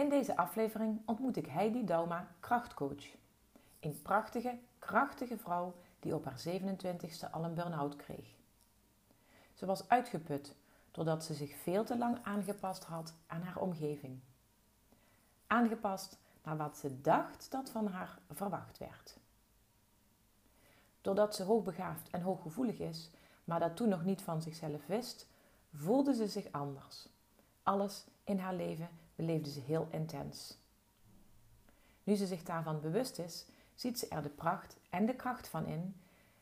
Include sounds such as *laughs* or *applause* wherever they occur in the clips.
In deze aflevering ontmoet ik Heidi Dauma, krachtcoach. Een prachtige, krachtige vrouw die op haar 27ste al een burn-out kreeg. Ze was uitgeput doordat ze zich veel te lang aangepast had aan haar omgeving. Aangepast naar wat ze dacht dat van haar verwacht werd. Doordat ze hoogbegaafd en hooggevoelig is, maar dat toen nog niet van zichzelf wist, voelde ze zich anders. Alles in haar leven beleefde ze heel intens. Nu ze zich daarvan bewust is, ziet ze er de pracht en de kracht van in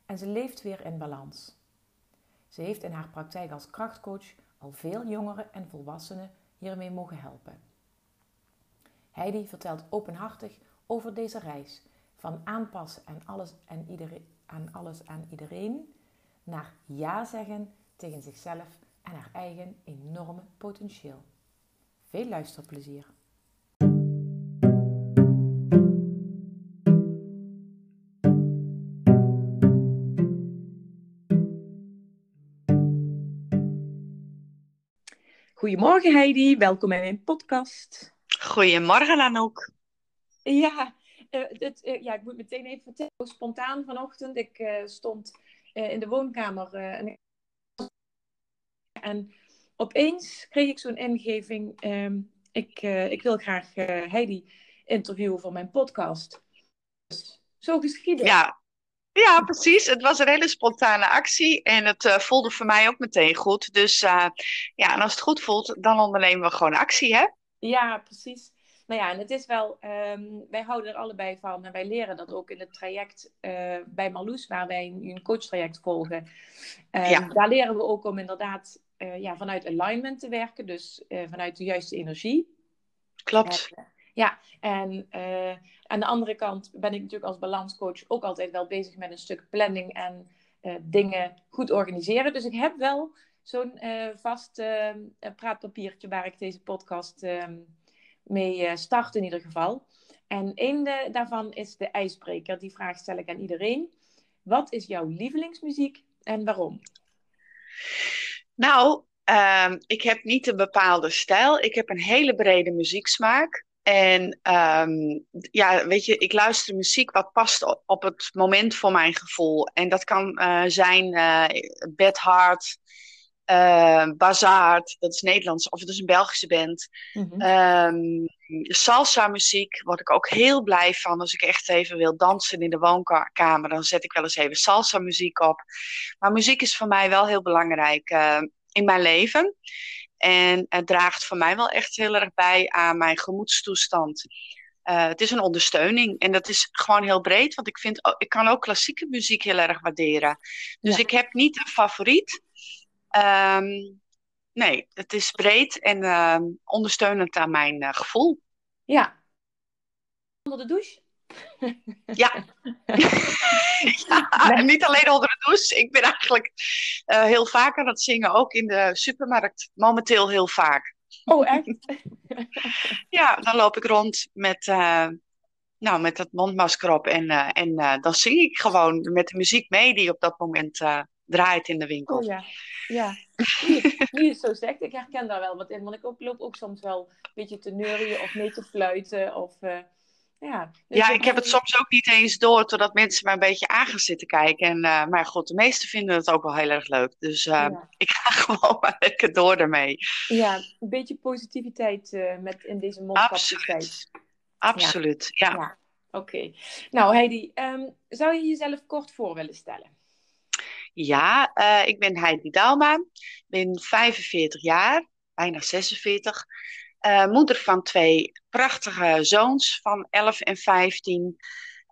en ze leeft weer in balans. Ze heeft in haar praktijk als krachtcoach al veel jongeren en volwassenen hiermee mogen helpen. Heidi vertelt openhartig over deze reis van aanpassen aan alles en iedereen, aan alles aan iedereen naar ja zeggen tegen zichzelf en haar eigen enorme potentieel. Veel luisterplezier. Goedemorgen Heidi, welkom bij mijn podcast. Goedemorgen Anouk. Ja, uh, het, uh, ja, ik moet meteen even vertellen. Spontaan vanochtend, ik uh, stond in de woonkamer en, en, opeens kreeg ik zo'n ingeving. Um, ik, ik wil graag Heidi interviewen voor mijn podcast. Dus, zo geschieden. Ja. ja, precies. Het was een hele spontane actie en het voelde voor mij ook meteen goed. Dus ja, en als het goed voelt, dan ondernemen we gewoon actie, hè? Ja, precies. Nou ja, en het is wel, um, wij houden er allebei van en wij leren dat ook in het traject uh, bij Marloes, waar wij een, een coachtraject volgen. Um, ja. Daar leren we ook om inderdaad uh, ja, vanuit alignment te werken, dus uh, vanuit de juiste energie. Klopt. ja, en aan de andere kant ben ik natuurlijk als balanscoach ook altijd wel bezig met een stuk planning en dingen goed organiseren. Dus ik heb wel zo'n vast praatpapiertje waar ik deze podcast um, mee start in ieder geval. En een de, daarvan is de ijsbreker. Die vraag stel ik aan iedereen. Wat is jouw lievelingsmuziek en waarom? Nou, uh, ik heb niet een bepaalde stijl. Ik heb een hele brede muzieksmaak. En um, ja, weet je, ik luister muziek wat past op het moment voor mijn gevoel. En dat kan uh, zijn uh, Bad Heart, uh, Bazaard, dat is Nederlands, of het is een Belgische band. Mm-hmm. Um, salsa muziek word ik ook heel blij van. Als ik echt even wil dansen in de woonkamer, dan zet ik wel eens even salsa muziek op. Maar muziek is voor mij wel heel belangrijk uh, in mijn leven. En het draagt voor mij wel echt heel erg bij aan mijn gemoedstoestand. Uh, het is een ondersteuning en dat is gewoon heel breed, want ik vind, ik kan ook klassieke muziek heel erg waarderen. Dus ja. ik heb niet een favoriet. Um, nee, het is breed en uh, ondersteunend aan mijn uh, gevoel. Ja. Onder de douche? ja. *laughs* ja nee. niet alleen onder de douche. Ik ben eigenlijk uh, heel vaak aan het zingen, ook in de supermarkt. Momenteel heel vaak. Oh, echt? *laughs* ja, dan loop ik rond met, uh, nou, met dat mondmasker op en, en dan zing ik gewoon met de muziek mee die op dat moment draait in de winkel. Oh ja, ja. Nu, je het zo zegt, ik herken daar wel wat in. Want ik ook, loop ook soms wel een beetje te neurien of mee te fluiten. Of, uh, ja, dus ja ik heb het soms ook niet eens door, totdat mensen mij een beetje aan gaan zitten kijken. En, uh, maar goed, de meesten vinden het ook wel heel erg leuk. Dus uh, ja. ik ga *laughs* gewoon maar lekker door ermee. Ja, een beetje positiviteit met, in deze mondkapjestijd. Absoluut, Absoluut ja. ja. ja. Oké. Okay. Nou Heidi, um, zou je jezelf kort voor willen stellen? Ja, uh, ik ben Heidi Dalma, ben 45 jaar, bijna 46. Uh, moeder van twee prachtige zoons van 11 en 15.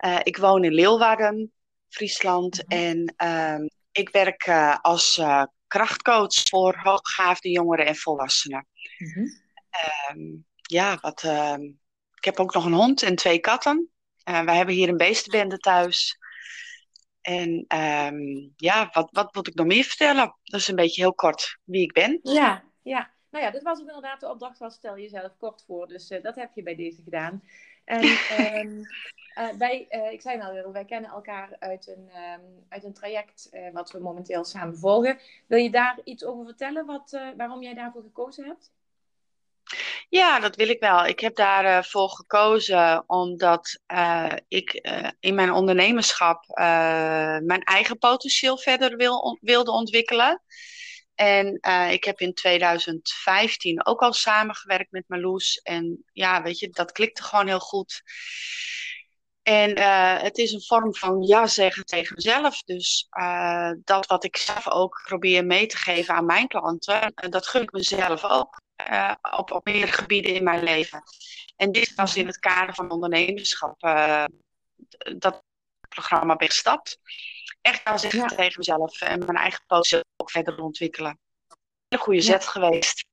Uh, ik woon in Leeuwarden, Friesland. Mm -hmm. En ik werk als krachtcoach voor hooggaafde jongeren en volwassenen. Mm -hmm. ja, wat, ehm, ik heb ook nog een hond en twee katten. wij hebben hier een beestenbende thuis. En um, ja, wat, wat moet ik nog meer vertellen? Dat is een beetje heel kort wie ik ben. Ja, ja. Nou ja, dit was ook inderdaad de opdracht was stel jezelf kort voor. Dus uh, dat heb je bij deze gedaan. En um, *laughs* uh, wij, uh, ik zei al, wij kennen elkaar uit een, um, uit een traject wat we momenteel samen volgen. Wil je daar iets over vertellen wat, waarom jij daarvoor gekozen hebt? Ja, dat wil ik wel. Ik heb daarvoor voor gekozen omdat uh, ik uh, in mijn ondernemerschap uh, mijn eigen potentieel verder wil, wilde ontwikkelen. En ik heb in 2015 ook al samengewerkt met Marloes. En ja, weet je, dat klikte gewoon heel goed. En het is een vorm van ja zeggen tegen mezelf. Dus dat wat ik zelf ook probeer mee te geven aan mijn klanten, dat gun ik mezelf ook uh, op, op meerdere gebieden in mijn leven. En dit was in het kader van ondernemerschap uh, dat programma ben gestapt. Echt aan zeggen ja. tegen mezelf en mijn eigen post ook verder ontwikkelen. Een goede zet ja. geweest.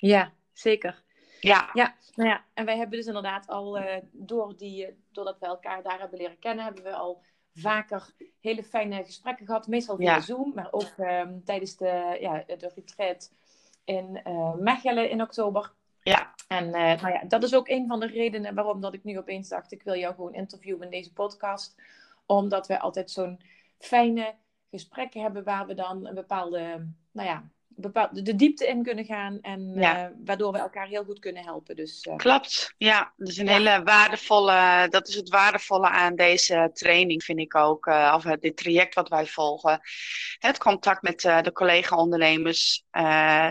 Ja, zeker. Ja. ja, nou ja, en wij hebben dus inderdaad al, uh, door die, doordat we elkaar daar hebben leren kennen, hebben we al vaker hele fijne gesprekken gehad. Meestal via ja. Zoom, maar ook um, tijdens de, ja, de retreat in uh, Mechelen in oktober. Ja. En uh, nou ja, dat is ook een van de redenen waarom dat ik nu opeens dacht, ik wil jou gewoon interviewen in deze podcast. Omdat we altijd zo'n fijne gesprekken hebben waar we dan een bepaalde, nou ja, bepaalde, de diepte in kunnen gaan. En ja. uh, waardoor we elkaar heel goed kunnen helpen. Dus, uh, Klopt, ja. Dat is een ja. hele waardevolle, dat is het waardevolle aan deze training, vind ik ook. Uh, of dit traject wat wij volgen. Het contact met de collega-ondernemers,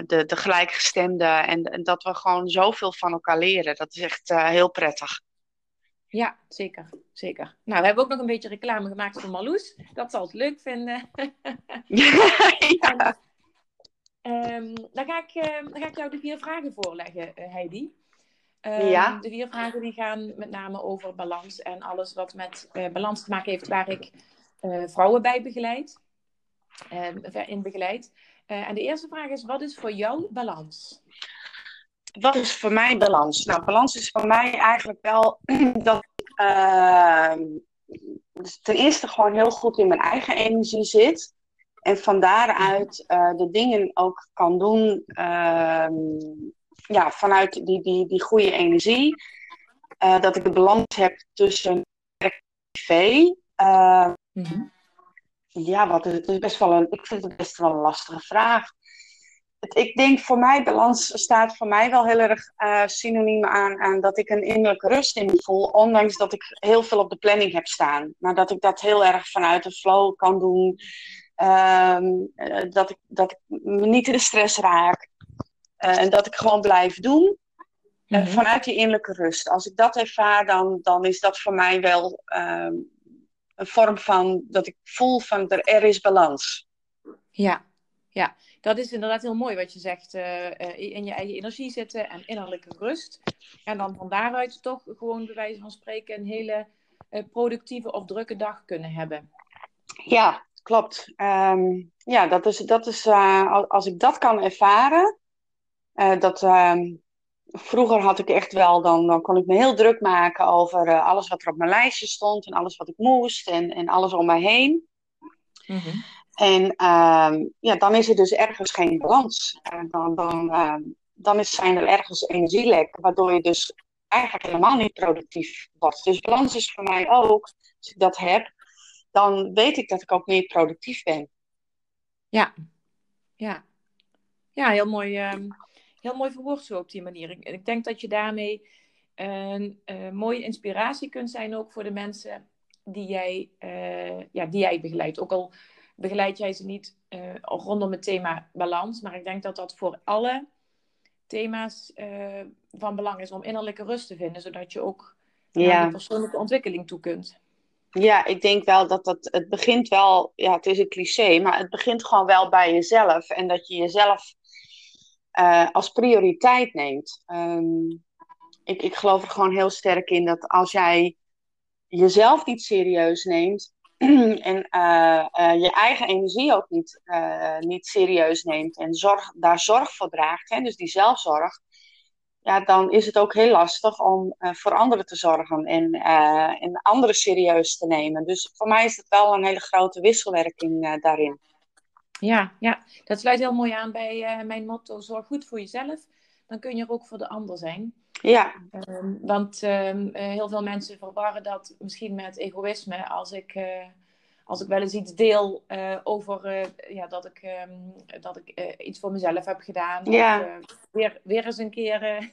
de, de gelijkgestemden. En, en, dat we gewoon zoveel van elkaar leren. Dat is echt heel prettig. Ja, zeker. zeker. Nou, we hebben ook nog een beetje reclame gemaakt voor Marloes. Dat zal het leuk vinden. *laughs* ja. *laughs* Um, dan, ga ik, uh, dan ga ik jou de vier vragen voorleggen, uh, Heidi. Um, ja. De vier vragen die gaan met name over balans en alles wat met uh, balans te maken heeft, waar ik vrouwen bij begeleid. in begeleid. en de eerste vraag is, wat is voor jou balans? Wat is voor mij balans? Nou, balans is voor mij eigenlijk wel *clears throat* dat ik ehm, dus ten eerste gewoon heel goed in mijn eigen energie zit. En van daaruit uh, de dingen ook kan doen uh, ja, vanuit die, die, die goede energie. Uh, dat ik de balans heb tussen werk en privé. Mm-hmm. Ja, wat is, het is best wel een, ik vind het best wel een lastige vraag. Het, ik denk voor mij, balans staat voor mij wel heel erg synoniem aan, aan dat ik een innerlijke rust in voel. Ondanks dat ik heel veel op de planning heb staan. Maar dat ik dat heel erg vanuit de flow kan doen. Um, dat, ik, dat ik me niet in de stress raak. Uh, en dat ik gewoon blijf doen. Mm-hmm. Uh, vanuit die innerlijke rust. Als ik dat ervaar, dan, dan is dat voor mij wel um, een vorm van dat ik voel van er, er is balans. Ja, ja, dat is inderdaad heel mooi wat je zegt. Uh, in je eigen energie zitten en innerlijke rust. En dan van daaruit toch gewoon bij wijze van spreken een hele productieve of drukke dag kunnen hebben. Ja, klopt. Um, ja, dat is, dat is uh, als ik dat kan ervaren. Uh, dat, um, vroeger had ik echt wel, dan, dan kon ik me heel druk maken over uh, alles wat er op mijn lijstje stond en alles wat ik moest en, en alles om me heen. Mm-hmm. En um, ja, dan is er dus ergens geen balans. dan dan, dan is, zijn er ergens energielek, waardoor je dus eigenlijk helemaal niet productief wordt. Dus balans is voor mij ook, als ik dat heb, dan weet ik dat ik ook meer productief ben. Ja, ja. Ja, heel mooi, um, heel mooi verwoord zo op die manier. Ik, ik denk dat je daarmee een uh, mooie inspiratie kunt zijn ook voor de mensen die jij, uh, ja, die jij begeleidt. Ook al begeleid jij ze niet uh, rondom het thema balans, maar ik denk dat dat voor alle thema's van belang is om innerlijke rust te vinden, zodat je ook ja. naar die persoonlijke ontwikkeling toe kunt. Ja, ik denk wel dat dat, het begint wel, ja, het is een cliché, maar het begint gewoon wel bij jezelf. En dat je jezelf uh, als prioriteit neemt. Um, ik, ik geloof er gewoon heel sterk in dat als jij jezelf niet serieus neemt *clears throat* en uh, uh, je eigen energie ook niet, niet serieus neemt en zorg, daar zorg voor draagt, hè, dus die zelfzorg, ja, dan is het ook heel lastig om uh, voor anderen te zorgen en, uh, en anderen serieus te nemen. Dus voor mij is het wel een hele grote wisselwerking uh, daarin. Ja, ja, dat sluit heel mooi aan bij mijn motto: zorg goed voor jezelf, dan kun je er ook voor de ander zijn. Ja. Um, want um, heel veel mensen verwarren dat misschien met egoïsme. Als ik, als ik wel eens iets deel uh, over uh, ja, dat ik, um, dat ik uh, iets voor mezelf heb gedaan. Ja. Of weer, weer eens een keer *laughs*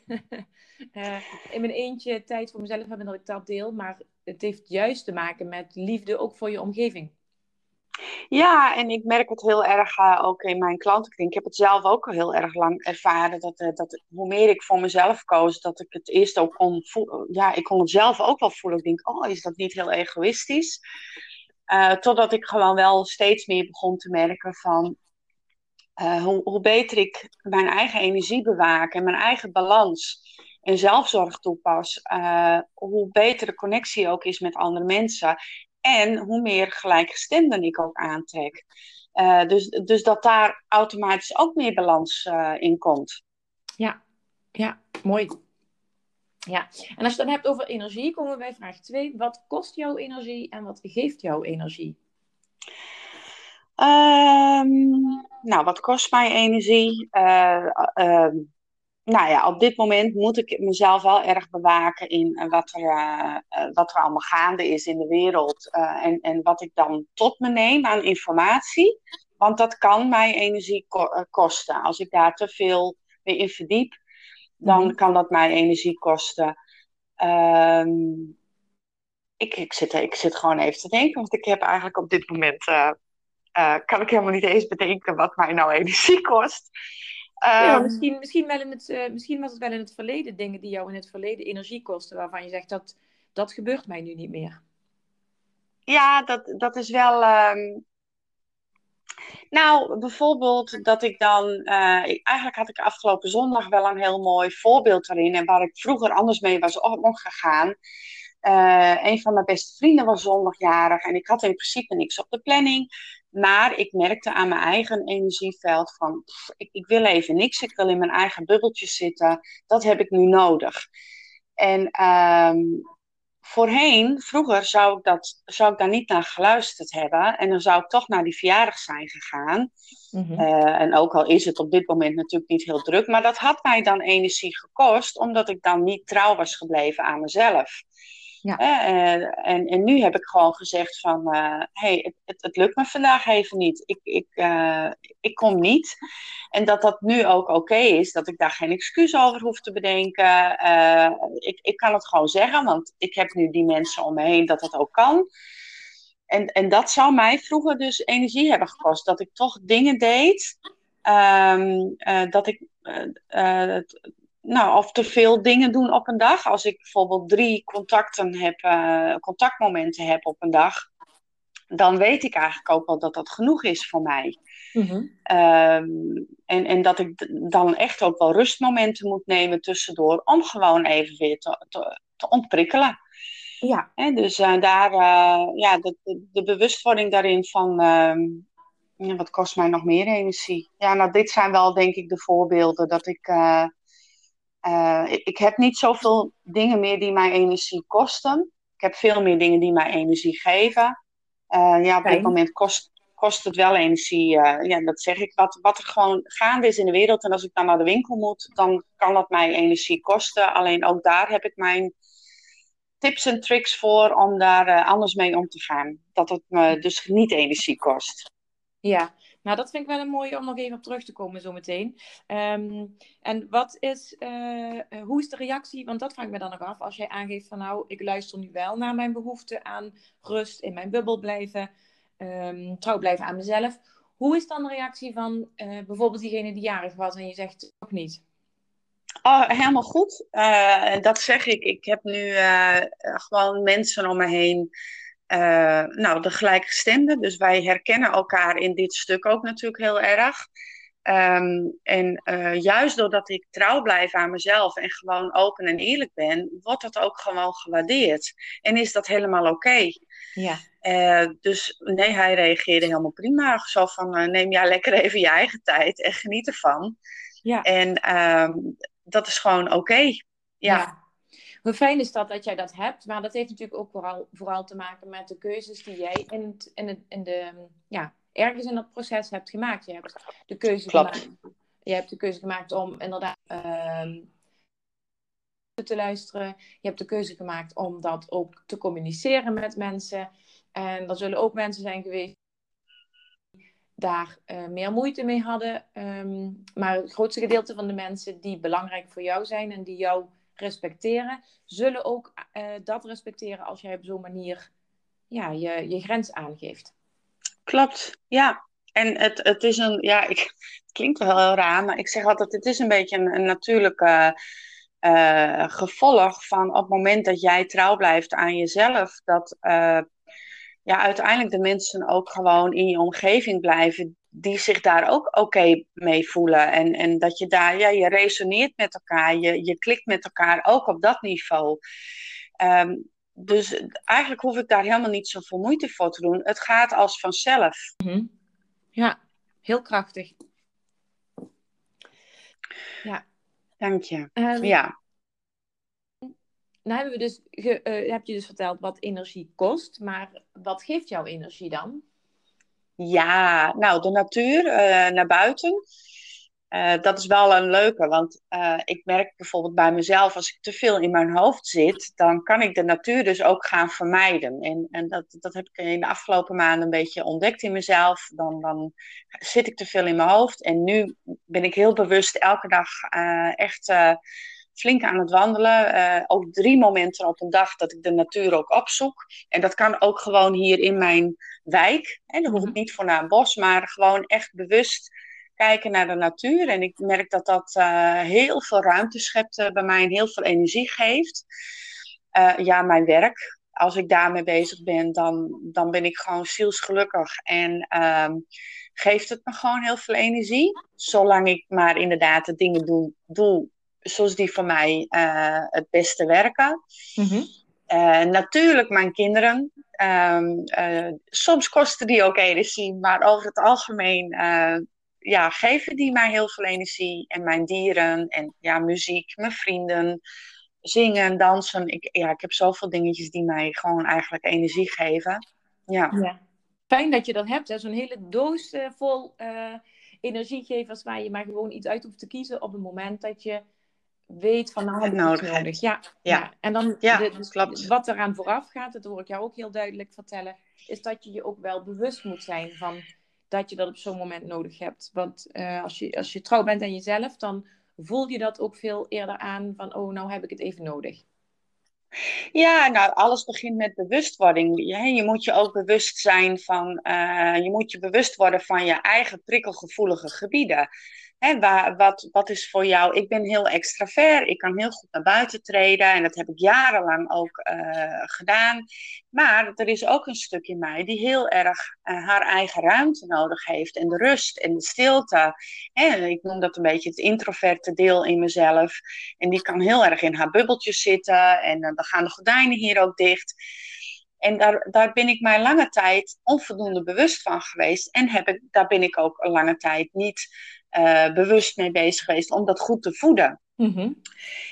in mijn eentje tijd voor mezelf hebben dat ik dat deel. Maar het heeft juist te maken met liefde ook voor je omgeving. Ja, en ik merk het heel erg ook in mijn klantenkring. Ik heb het zelf ook al heel erg lang ervaren. Dat, dat hoe meer ik voor mezelf koos, dat ik het eerst ook kon voelen. Ja, ik kon het zelf ook wel voelen. Ik denk, oh, is dat niet heel egoïstisch? Uh, totdat ik gewoon wel steeds meer begon te merken van uh, hoe, hoe, beter ik mijn eigen energie bewaak en mijn eigen balans en zelfzorg toepas, uh, hoe beter de connectie ook is met andere mensen en hoe meer gelijkgestemden ik ook aantrek. dus, dus dat daar automatisch ook meer balans in komt. Ja, ja, mooi. Ja, en als je het dan hebt over energie, komen we bij vraag 2. Wat kost jouw energie en wat geeft jouw energie? Um, nou, wat kost mij energie? Uh, uh, nou ja, op dit moment moet ik mezelf wel erg bewaken in wat er, uh, wat er allemaal gaande is in de wereld. en, en wat ik dan tot me neem aan informatie. Want dat kan mij energie ko kosten. Als ik daar te veel mee in verdiep, dan mhm. kan dat mij energie kosten. Um, ik, ik, zit, ik zit gewoon even te denken, want ik heb eigenlijk op dit moment. Uh, uh, kan ik helemaal niet eens bedenken wat mij nou *laughs* energie kost. Um, ja, ehm, misschien, misschien, wel in het, uh, misschien was het wel in het verleden dingen die jou in het verleden energie kosten, waarvan je zegt dat dat gebeurt mij nu niet meer. Ja, dat, dat is wel. Um, nou, bijvoorbeeld dat ik dan. Uh, eigenlijk had ik afgelopen zondag wel een heel mooi voorbeeld erin. En waar ik vroeger anders mee was omgegaan. Uh, een van mijn beste vrienden was zondagjarig. En ik had in principe niks op de planning. Maar ik merkte aan mijn eigen energieveld van. ik, ik wil even niks. Ik wil in mijn eigen bubbeltje zitten. Dat heb ik nu nodig. En um, voorheen, vroeger, zou ik, dat, zou ik daar niet naar geluisterd hebben. En dan zou ik toch naar die verjaardag zijn gegaan. Mm en ook al is het op dit moment natuurlijk niet heel druk. Maar dat had mij dan energie gekost, omdat ik dan niet trouw was gebleven aan mezelf. Ja. Uh, en, en nu heb ik gewoon gezegd van, uh, hey, het, het, lukt me vandaag even niet. Ik, ik, uh, ik kom niet. En dat dat nu ook oké is, dat ik daar geen excuus over hoef te bedenken. ik, ik kan het gewoon zeggen, want ik heb nu die mensen om me heen dat dat ook kan. En, en dat zou mij vroeger dus energie hebben gekost. Dat ik toch dingen deed, um, dat ik nou, of te veel dingen doen op een dag. Als ik bijvoorbeeld drie contacten heb, uh, contactmomenten heb op een dag, dan weet ik eigenlijk ook wel dat dat genoeg is voor mij. Mm-hmm. Um, en, en dat ik dan echt ook wel rustmomenten moet nemen tussendoor om gewoon even weer te, te, te ontprikkelen. Ja. Dus uh, daar, uh, ja, de, de, de, bewustwording daarin van, ja, wat kost mij nog meer energie? Ja, nou, dit zijn wel denk ik de voorbeelden dat ik uh, ik, heb niet zoveel dingen meer die mij energie kosten. Ik heb veel meer dingen die mij energie geven. Uh, ja, op dit moment kost, kost het wel energie. Uh, ja, dat zeg ik. Wat, wat er gewoon gaande is in de wereld. En als ik dan naar de winkel moet, dan kan dat mij energie kosten. Alleen ook daar heb ik mijn tips en tricks voor om daar anders mee om te gaan. Dat het me dus niet energie kost. Ja, nou, dat vind ik wel een mooie om nog even op terug te komen zometeen. Um, en wat is, uh, hoe is de reactie? Want dat vraag ik me dan nog af. Als jij aangeeft van nou, ik luister nu wel naar mijn behoefte aan rust, in mijn bubbel blijven, um, trouw blijven aan mezelf. Hoe is dan de reactie van uh, bijvoorbeeld diegene die jarig was en je zegt ook niet? Oh, helemaal goed. Uh, dat zeg ik. Ik heb nu gewoon mensen om me heen uh, nou, de gelijkgestemden. Dus wij herkennen elkaar in dit stuk ook natuurlijk heel erg. Um, en uh, juist doordat ik trouw blijf aan mezelf en gewoon open en eerlijk ben, wordt dat ook gewoon gewaardeerd. En is dat helemaal oké. Ja. Uh, dus nee, hij reageerde helemaal prima. Zo van, neem jij lekker even je eigen tijd en geniet ervan. Ja. En um, dat is gewoon oké. Okay. ja. ja. Hoe fijn is dat dat jij dat hebt, maar dat heeft natuurlijk ook vooral, vooral te maken met de keuzes die jij in, het, in, het, in de, ja, ergens in dat proces hebt gemaakt. Je hebt de keuze gemaakt. Je hebt de keuze gemaakt om inderdaad um, te luisteren. Je hebt de keuze gemaakt om dat ook te communiceren met mensen. En er zullen ook mensen zijn geweest die daar uh, meer moeite mee hadden. Um, maar het grootste gedeelte van de mensen die belangrijk voor jou zijn en die jou respecteren, zullen ook uh, dat respecteren als jij op zo'n manier ja, je, je grens aangeeft. Klopt, ja. En het, het is een, ja, ik, het klinkt wel heel raar, maar ik zeg altijd: het is een beetje een, natuurlijke uh, gevolg van op het moment dat jij trouw blijft aan jezelf, dat ja, uiteindelijk de mensen ook gewoon in je omgeving blijven die zich daar ook oké mee voelen. En, en dat je daar, ja, je resoneert met elkaar, je, je klikt met elkaar ook op dat niveau. Um, dus eigenlijk hoef ik daar helemaal niet zoveel moeite voor te doen. Het gaat als vanzelf. Mm Ja, heel krachtig. Ja. Dank je. Um, ja. Nou hebben we dus ge, uh, heb je dus verteld wat energie kost, maar wat geeft jouw energie dan? Ja, nou de natuur, uh, naar buiten. Uh, dat is wel een leuke, want ik merk bijvoorbeeld bij mezelf, als ik te veel in mijn hoofd zit, dan kan ik de natuur dus ook gaan vermijden. En, en dat, dat heb ik in de afgelopen maanden een beetje ontdekt in mezelf. Dan, dan zit ik te veel in mijn hoofd. En nu ben ik heel bewust elke dag echt flink aan het wandelen. ook drie momenten op een dag dat ik de natuur ook opzoek. En dat kan ook gewoon hier in mijn wijk. En dan hoef ik mhm. niet voor naar een bos, maar gewoon echt bewust kijken naar de natuur. En ik merk dat dat uh, heel veel ruimte schept uh, bij mij en heel veel energie geeft. Ja, mijn werk. Als ik daarmee bezig ben, dan, dan ben ik gewoon zielsgelukkig. En ehm, geeft het me gewoon heel veel energie. Zolang ik maar inderdaad de dingen doe, doe zoals die voor mij het beste werken. Mm -hmm. natuurlijk mijn kinderen. Um, soms kosten die ook energie, maar over het algemeen ja, geven die mij heel veel energie. En mijn dieren en ja, muziek, mijn vrienden, zingen, dansen. Ik, ja, ik heb zoveel dingetjes die mij gewoon eigenlijk energie geven. Ja. ja. Fijn dat je dat hebt, zo'n hele doos vol energiegevers waar je maar gewoon iets uit hoeft te kiezen op het moment dat je weet van nou heb ik nodig. nodig. Ja, ja. ja. En dan ja, de, dus klopt. wat eraan vooraf gaat, dat hoor ik jou ook heel duidelijk vertellen, is dat je je ook wel bewust moet zijn van dat je dat op zo'n moment nodig hebt. Want uh, als, je, als je trouw bent aan jezelf, dan voel je dat ook veel eerder aan van, oh, nou heb ik het even nodig. Ja, nou, alles begint met bewustwording. Je, je moet je ook bewust zijn van, uh, je moet je bewust worden van je eigen prikkelgevoelige gebieden. Hè, wat, wat is voor jou? Ik ben heel extravert. Ik kan heel goed naar buiten treden. En dat heb ik jarenlang ook uh, gedaan. Maar er is ook een stuk in mij die heel erg uh, haar eigen ruimte nodig heeft. En de rust en de stilte. En ik noem dat een beetje het introverte deel in mezelf. En die kan heel erg in haar bubbeltjes zitten. En uh, dan gaan de gordijnen hier ook dicht. En daar, daar ben ik mij lange tijd onvoldoende bewust van geweest. En heb ik, daar ben ik ook een lange tijd niet uh, bewust mee bezig geweest om dat goed te voeden. Mm-hmm.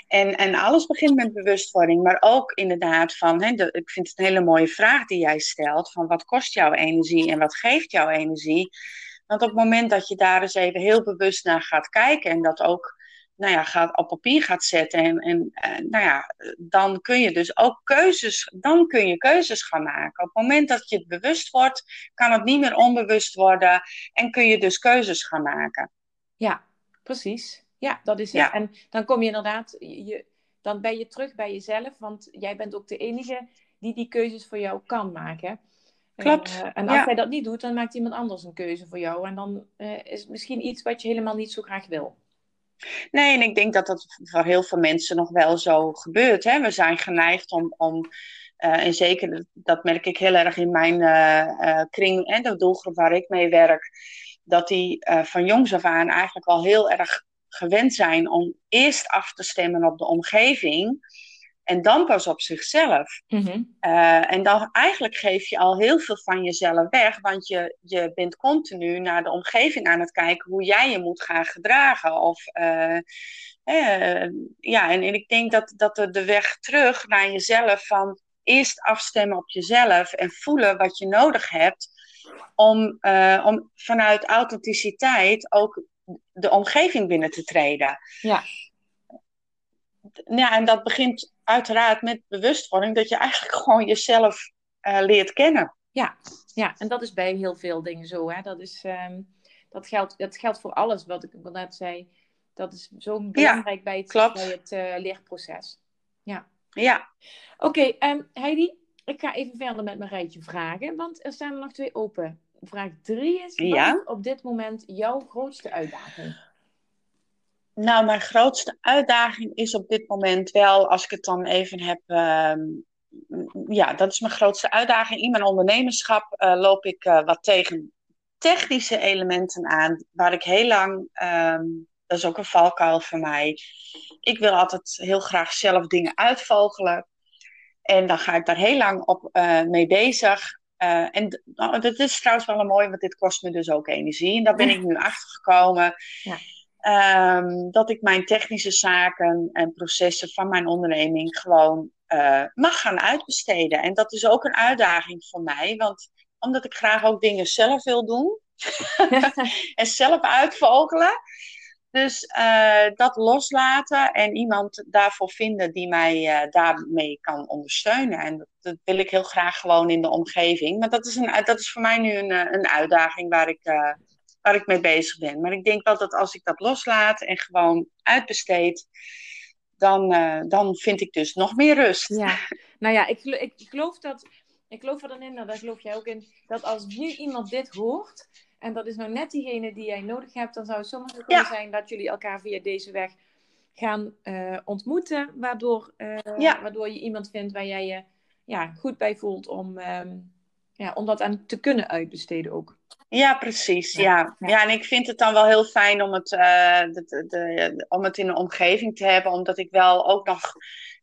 En, en alles begint met bewustwording, maar ook inderdaad van, hè, de, ik vind het een hele mooie vraag die jij stelt, van wat kost jouw energie en wat geeft jouw energie? Want op het moment dat je daar eens even heel bewust naar gaat kijken en dat ook nou ja, gaat, op papier gaat zetten. En, en, en, nou ja, dan kun je dus ook keuzes, dan kun je keuzes gaan maken. Op het moment dat je het bewust wordt, kan het niet meer onbewust worden en kun je dus keuzes gaan maken. Ja, precies. Ja, dat is het. En dan kom je inderdaad, je, dan ben je terug bij jezelf, want jij bent ook de enige die die keuzes voor jou kan maken. Klopt. Uh, en als jij dat niet doet, dan maakt iemand anders een keuze voor jou. En dan uh, is het misschien iets wat je helemaal niet zo graag wil. Nee, en ik denk dat dat voor heel veel mensen nog wel zo gebeurt. Hè? We zijn geneigd om, om uh, en zeker dat merk ik heel erg in mijn kring en de doelgroep waar ik mee werk dat die uh, van jongs af aan eigenlijk al heel erg gewend zijn om eerst af te stemmen op de omgeving en dan pas op zichzelf. Mm-hmm. Uh, en dan eigenlijk geef je al heel veel van jezelf weg, want je, je bent continu naar de omgeving aan het kijken hoe jij je moet gaan gedragen. Of, uh, ja, en, en, ik denk dat, dat de, de weg terug naar jezelf van eerst afstemmen op jezelf en voelen wat je nodig hebt om, uh, om vanuit authenticiteit ook de omgeving binnen te treden. Ja. ja, en dat begint uiteraard met bewustwording, dat je eigenlijk *laughs* gewoon jezelf uh, leert kennen. Ja, ja, en dat is bij heel veel dingen zo. Hè? Dat, is, um, dat, geldt, dat geldt voor alles wat ik net zei. Dat is zo belangrijk bij het, bij het uh, leerproces. Ja. Ja. Oké, okay, um, Heidi, ik ga even verder met mijn rijtje vragen, want er staan er nog twee open. Vraag drie is, wat is op dit moment jouw grootste uitdaging? Nou, mijn grootste uitdaging is op dit moment wel, als ik het dan even heb. Uh, ja, dat is mijn grootste uitdaging. In mijn ondernemerschap uh, loop ik uh, wat tegen technische elementen aan, waar ik heel lang. Um, dat is ook een valkuil voor mij. Ik wil altijd heel graag zelf dingen uitvogelen. En dan ga ik daar heel lang op uh, mee bezig. en oh, dat is trouwens wel een mooi, want dit kost me dus ook energie. En daar ben ik nu achter gekomen. Ja. Um, dat ik mijn technische zaken en processen van mijn onderneming gewoon uh, mag gaan uitbesteden. En dat is ook een uitdaging voor mij, want omdat ik graag ook dingen zelf wil doen *laughs* *laughs* en zelf uitvogelen. Dus uh, dat loslaten en iemand daarvoor vinden die mij uh, daarmee kan ondersteunen. En dat, dat, wil ik heel graag gewoon in de omgeving. Maar dat is, een, dat is voor mij nu een, een uitdaging waar ik waar ik mee bezig ben. Maar ik denk wel dat als ik dat loslaat en gewoon uitbesteed, dan, dan vind ik dus nog meer rust. Ja, *laughs* nou ja, ik, ik, ik geloof dat, ik geloof er dan in, nou, daar geloof jij ook in, dat als nu iemand dit hoort, en dat is nou net diegene die jij nodig hebt, dan zou het zo kunnen zijn dat jullie elkaar via deze weg gaan uh, ontmoeten, waardoor, uh, ja. waardoor je iemand vindt waar jij je ja, goed bij voelt om, um, ja, om dat aan te kunnen uitbesteden ook. Ja, precies. Ja. ja. en ik vind het dan wel heel fijn om het, uh, de, de, om het in een omgeving te hebben, omdat ik wel ook nog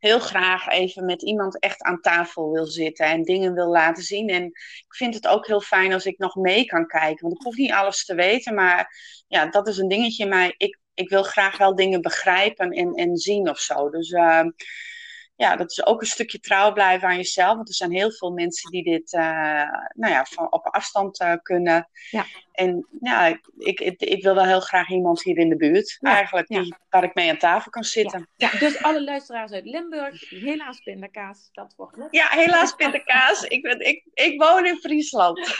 heel graag even met iemand echt aan tafel wil zitten en dingen wil laten zien. En ik vind het ook heel fijn als ik nog mee kan kijken, want ik hoef niet alles te weten, maar ja, dat is een dingetje. Maar ik, ik wil graag wel dingen begrijpen en, en zien of zo. Dus. Uh, ja, dat is ook een stukje trouw blijven aan jezelf. Want er zijn heel veel mensen die dit uh, nou ja, van op afstand uh, kunnen. Ja. En ja, ik, ik, ik, wil wel heel graag iemand hier in de buurt, eigenlijk, die, waar ik mee aan tafel kan zitten. Ja. dus alle luisteraars uit Limburg, helaas pindakaas, dat wordt net. Ja, helaas pindakaas. ik, ben, ik, ik woon in Friesland.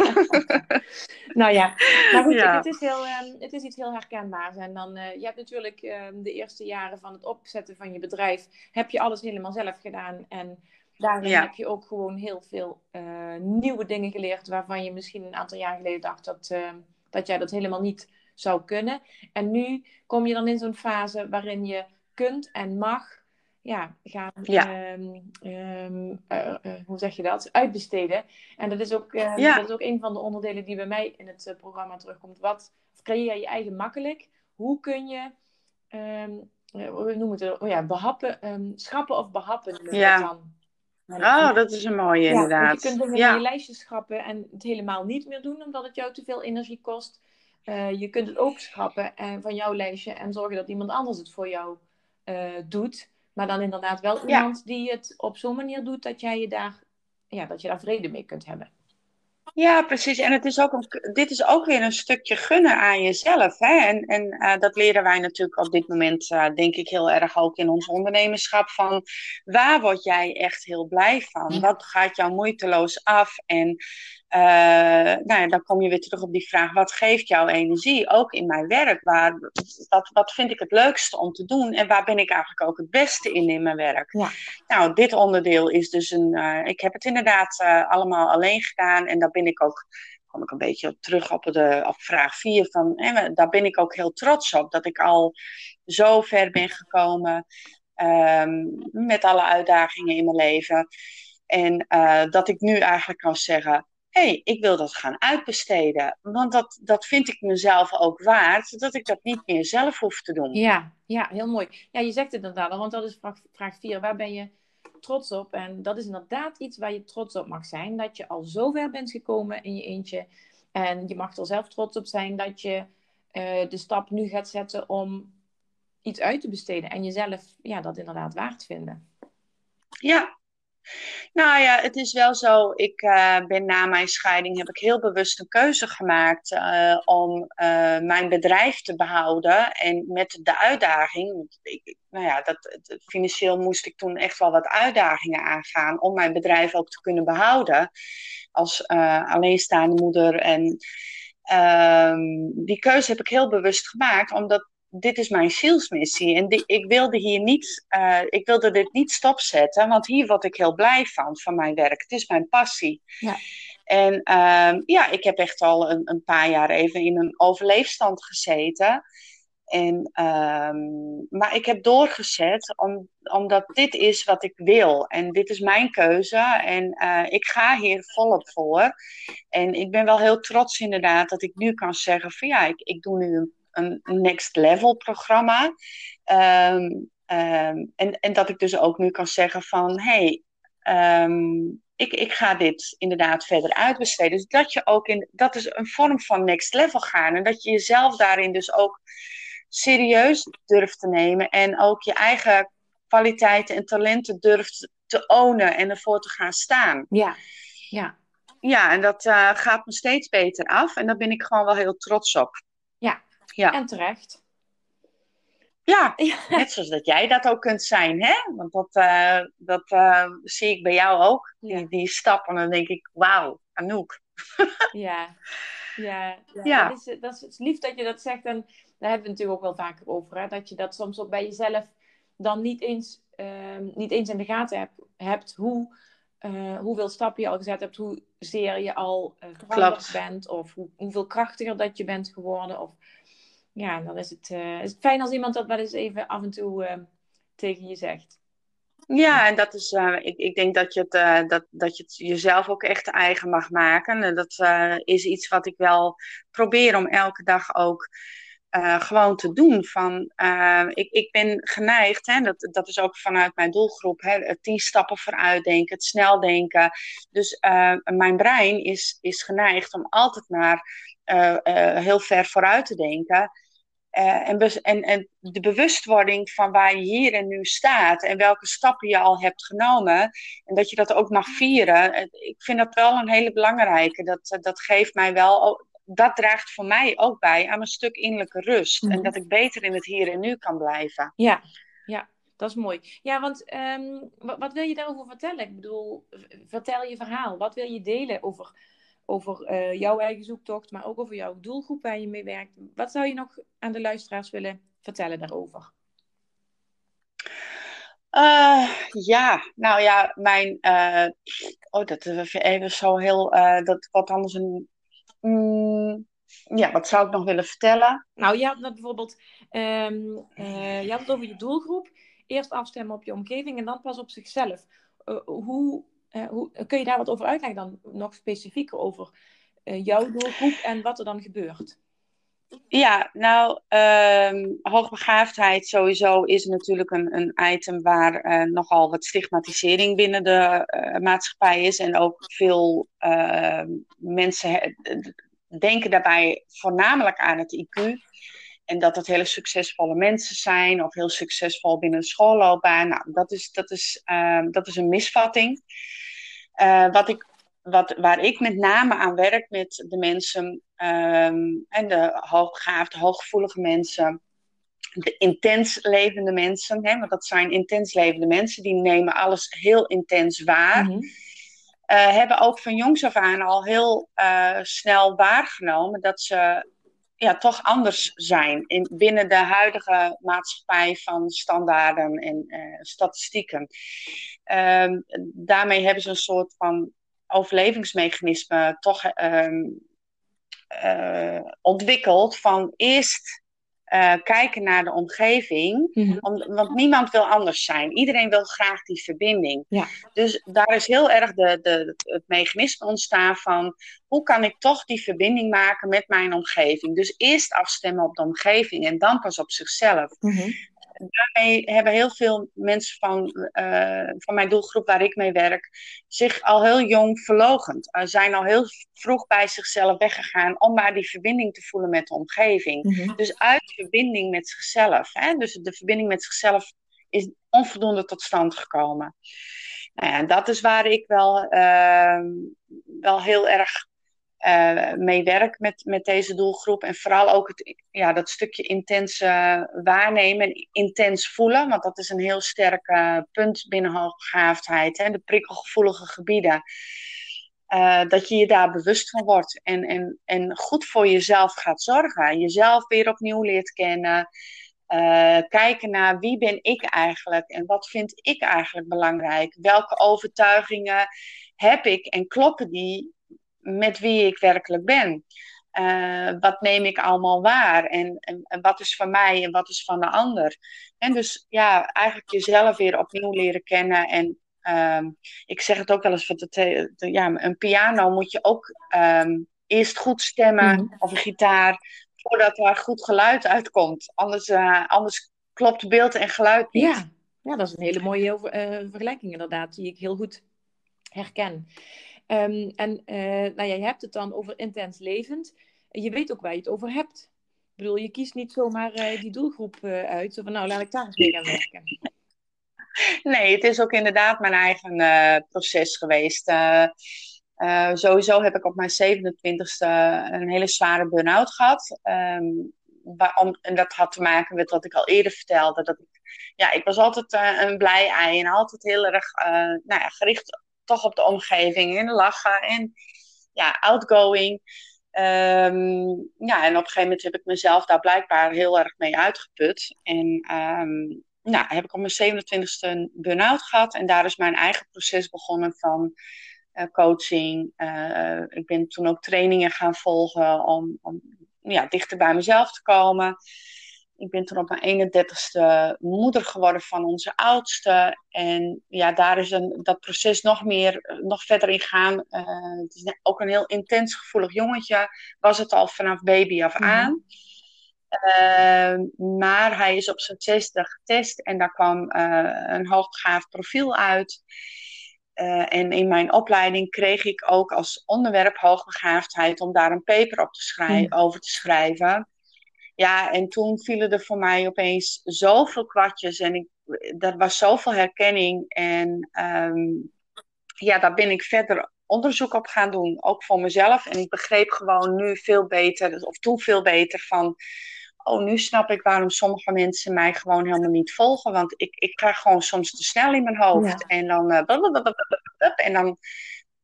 *laughs* nou ja, maar goed, het, is heel, um, het is iets heel herkenbaars. En dan, uh, je hebt natuurlijk um, de eerste jaren van het opzetten van je bedrijf, heb je alles helemaal zelf gedaan. En daarin heb je ook gewoon heel veel uh, nieuwe dingen geleerd waarvan je misschien een aantal jaar geleden dacht dat, uh, dat jij dat helemaal niet zou kunnen. En nu kom je dan in zo'n fase waarin je kunt en mag ja, gaan, ja. Um, um, uh, hoe zeg je dat, uitbesteden. En dat is, ook, ja. dat is ook een van de onderdelen die bij mij in het programma terugkomt. Wat creëer je eigen makkelijk? Hoe kun je um, hoe noem het, oh ja, behappen, um, schrappen of behappen. Ja. Dan. Oh, dat is een mooie, inderdaad. Je kunt dingen ja. in je lijstje schrappen en het helemaal niet meer doen, omdat het jou te veel energie kost. Uh, je kunt het ook schrappen en, van jouw lijstje en zorgen dat iemand anders het voor jou uh, doet. Maar dan inderdaad wel iemand die het op zo'n manier doet dat jij je daar, ja, dat je daar vrede mee kunt hebben. Ja, precies. En het is ook een, dit is ook weer een stukje gunnen aan jezelf. Hè? En, en uh, dat leren wij natuurlijk op dit moment, uh, denk ik, heel erg ook in ons ondernemerschap. Van waar word jij echt heel blij van? Wat gaat jou moeiteloos af? En uh, nou ja, dan kom je weer terug op die vraag: wat geeft jouw energie? Ook in mijn werk. Waar, wat, wat vind ik het leukste om te doen? En waar ben ik eigenlijk ook het beste in in mijn werk? Ja. Nou, dit onderdeel is dus een. Uh, ik heb het inderdaad uh, allemaal alleen gedaan. En daar ben ik ook. Kom ik een beetje terug op, de, op vraag 4 van. Eh, daar ben ik ook heel trots op. Dat ik al zo ver ben gekomen. Um, met alle uitdagingen in mijn leven. En dat ik nu eigenlijk kan zeggen hey, ik wil dat gaan uitbesteden. Want dat, dat vind ik mezelf ook waard, dat ik dat niet meer zelf hoef te doen. Ja, ja heel mooi. Ja, je zegt het inderdaad al, want dat is vraag, vraag 4. Waar ben je trots op? En dat is inderdaad iets waar je trots op mag zijn. Dat je al zo ver bent gekomen in je eentje. En je mag er zelf trots op zijn dat je uh, de stap nu gaat zetten om iets uit te besteden. En jezelf ja, dat inderdaad waard vinden. Ja, Nou ja, het is wel zo. Ik uh, ben na mijn scheiding heb ik heel bewust een keuze gemaakt uh, om uh, mijn bedrijf te behouden. En met de uitdaging, nou ja, dat, financieel moest ik toen echt wel wat uitdagingen aangaan om mijn bedrijf ook te kunnen behouden als alleenstaande moeder. En ehm, die keuze heb ik heel bewust gemaakt, omdat dit is mijn zielsmissie. En die, ik wilde hier niet, uh, ik wilde dit niet stopzetten, want hier word ik heel blij van, van mijn werk. Het is mijn passie. Ja. En uh, ja, ik heb echt al een, een, paar jaar even in een overleefstand gezeten. En, uh, maar ik heb doorgezet om, omdat dit is wat ik wil. En dit is mijn keuze. En uh, ik ga hier volop voor. En ik ben wel heel trots inderdaad dat ik nu kan zeggen van ja, ik, ik doe nu een een next level programma. Ehm, ehm, en, en dat ik dus ook nu kan zeggen van hey, um, ik, ik ga dit inderdaad verder uitbesteden. Dus dat je ook in, dat is een vorm van next level gaan. En dat je jezelf daarin dus ook serieus durft te nemen. En ook je eigen kwaliteiten en talenten durft te ownen en ervoor te gaan staan. Ja, ja. Ja, en dat uh, gaat me steeds beter af. En daar ben ik gewoon wel heel trots op. Ja. En terecht. *laughs* Ja, net zoals dat jij dat ook kunt zijn, hè? Want dat, uh, dat uh, zie ik bij jou ook. Die, die stappen, en dan denk ik, wauw, Anouk. *laughs* ja, ja, ja. ja. Dat, is, dat is lief dat je dat zegt. En daar hebben we het natuurlijk ook wel vaker over. Hè? Dat je dat soms ook bij jezelf dan niet eens, uh, niet eens in de gaten hebt, hebt hoe, hoeveel stappen je al gezet hebt, hoezeer je al veranderd bent, of hoe, hoeveel krachtiger dat je bent geworden. Of ja, dan is het, uh, is het fijn als iemand dat wel eens even af en toe uh, tegen je zegt. Ja, en dat is, uh, ik, ik denk dat je, het, dat, dat je het jezelf ook echt eigen mag maken. En dat is iets wat ik wel probeer om elke dag ook gewoon te doen. Van, ik, ik ben geneigd, hè, dat, dat is ook vanuit mijn doelgroep, hè, tien stappen vooruit denken, het snel denken. Dus mijn brein is, is geneigd om altijd maar heel ver vooruit te denken. Uh, en, en, en, de bewustwording van waar je hier en nu staat en welke stappen je al hebt genomen en dat je dat ook mag vieren, eh, ik vind dat wel een hele belangrijke. Dat, eh, dat geeft mij wel, dat draagt voor mij ook bij aan een stuk innerlijke rust en mhm. dat ik beter in het hier en nu kan blijven. Ja, ja. Dat is mooi. Ja, want um, wat, wat wil je daarover vertellen? Ik bedoel, vertel je verhaal. Wat wil je delen over over uh, jouw eigen zoektocht, maar ook over jouw doelgroep waar je mee werkt. Wat zou je nog aan de luisteraars willen vertellen daarover? Uh, ja, nou ja, mijn. Uh, oh, dat is even zo heel. dat wat anders een. Mm, ja, wat zou ik nog willen vertellen? Nou, je had dat bijvoorbeeld. Um, je had het over je doelgroep. Eerst afstemmen op je omgeving en dan pas op zichzelf. hoe uh, hoe, kun je daar wat over uitleggen dan nog specifieker over uh, jouw doelgroep en wat er dan gebeurt? Ja, nou, um, hoogbegaafdheid sowieso is natuurlijk een, een item waar uh, nogal wat stigmatisering binnen de maatschappij is. En ook veel ehm, mensen denken daarbij voornamelijk aan het IQ. En dat het hele succesvolle mensen zijn of heel succesvol binnen een schoolloopbaan. Nou, dat is, dat is, uh, dat is een misvatting. Uh, wat ik, wat, waar ik met name aan werk met de mensen um, en de hoogbegaafde, hooggevoelige mensen, de intens levende mensen, hè, want dat zijn intens levende mensen, die nemen alles heel intens waar. Mm -hmm. uh, hebben ook van jongs af aan al heel uh, snel waargenomen dat ze ja, toch anders zijn in, binnen de huidige maatschappij van standaarden en uh, statistieken. Um, daarmee hebben ze een soort van overlevingsmechanisme toch um, uh, ontwikkeld van eerst uh, kijken naar de omgeving. Om, want niemand wil anders zijn. Iedereen wil graag die verbinding. Ja. Dus daar is heel erg de, de, het mechanisme ontstaan van hoe kan ik toch die verbinding maken met mijn omgeving. Dus eerst afstemmen op de omgeving en dan pas op zichzelf. Mm-hmm daarmee hebben heel veel mensen van, uh, van mijn doelgroep waar ik mee werk zich al heel jong verlogend. Uh, zijn al heel vroeg bij zichzelf weggegaan om maar die verbinding te voelen met de omgeving. Mm-hmm. Dus uit verbinding met zichzelf. Hè? Dus de verbinding met zichzelf is onvoldoende tot stand gekomen. Nou ja, dat is waar ik wel, ehm, wel heel erg uh, mee met, met deze doelgroep. En vooral ook het, ja, dat stukje intense waarnemen en intens voelen. Want dat is een heel sterk uh, punt binnen hoogbegaafdheid. Hè, de prikkelgevoelige gebieden. Uh, dat je je daar bewust van wordt en, en, en goed voor jezelf gaat zorgen. Jezelf weer opnieuw leert kennen. Kijken naar wie ben ik eigenlijk en wat vind ik eigenlijk belangrijk. Welke overtuigingen heb ik en kloppen die met wie ik werkelijk ben? Uh, wat neem ik allemaal waar en, en, en, wat is van mij en wat is van de ander? En dus ja, eigenlijk jezelf weer opnieuw leren kennen en Um, ik zeg het ook wel eens, want de, de, ja, een piano moet je ook um, eerst goed stemmen, mm. of een gitaar, voordat er goed geluid uitkomt. Anders, uh, anders klopt beeld en geluid niet. Ja, ja dat is een hele mooie uh, vergelijking inderdaad, die ik heel goed herken. Um, en uh, nou ja, je hebt het dan over intens levend. Je weet ook waar je het over hebt. Ik bedoel, je kiest niet zomaar die doelgroep uit. Zo van, nou, laat ik daar eens mee gaan werken. Nee, het is ook inderdaad mijn eigen proces geweest. Sowieso heb ik op mijn 27ste een hele zware burn-out gehad. Um, waarom, en dat had te maken met wat ik al eerder vertelde. Dat ik, ja, ik was altijd een blij ei en altijd heel erg nou ja, gericht toch op de omgeving en lachen en ja, outgoing. Um, ja, en op een gegeven moment heb ik mezelf daar blijkbaar heel erg mee uitgeput. En um, nou, heb ik op mijn 27ste een burn-out gehad. En daar is mijn eigen proces begonnen van uh, coaching. Uh, ik ben toen ook trainingen gaan volgen om, om ja, dichter bij mezelf te komen. Ik ben toen op mijn 31ste moeder geworden van onze oudste. En ja, daar is een, dat proces nog meer, nog verder in gaan. Uh, het is ook een heel intens gevoelig jongetje. Was het al vanaf baby af mhm. aan. Ehm, maar hij is op zijn zesde getest en daar kwam uh, een hoogbegaafd profiel uit. En in mijn opleiding kreeg ik ook als onderwerp hoogbegaafdheid om daar een paper op te schrijven, hmm. over te schrijven. Ja, en toen vielen er voor mij opeens zoveel kwartjes en ik, er was zoveel herkenning. En um, ja, daar ben ik verder onderzoek op gaan doen, ook voor mezelf. En ik begreep gewoon nu veel beter, of toen veel beter van oh, nu snap ik waarom sommige mensen mij gewoon helemaal niet volgen. Want ik, ik ga gewoon soms te snel in mijn hoofd. En dan, uh, en dan,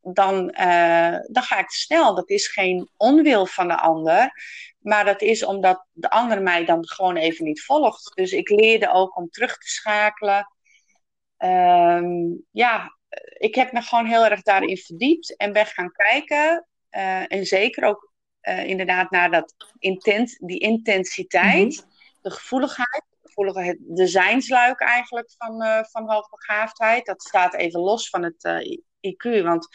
dan, uh, dan ga ik te snel. Dat is geen onwil van de ander. Maar dat is omdat de ander mij dan gewoon even niet volgt. Dus ik leerde ook om terug te schakelen. Um, ja, ik heb me gewoon heel erg daarin verdiept en ben gaan kijken. Uh, en zeker ook uh, inderdaad naar dat intent, die intensiteit, mhm. de gevoeligheid, gevoelige, de zijnsluik eigenlijk van, uh, van hoogbegaafdheid. Dat staat even los van het eh, IQ, want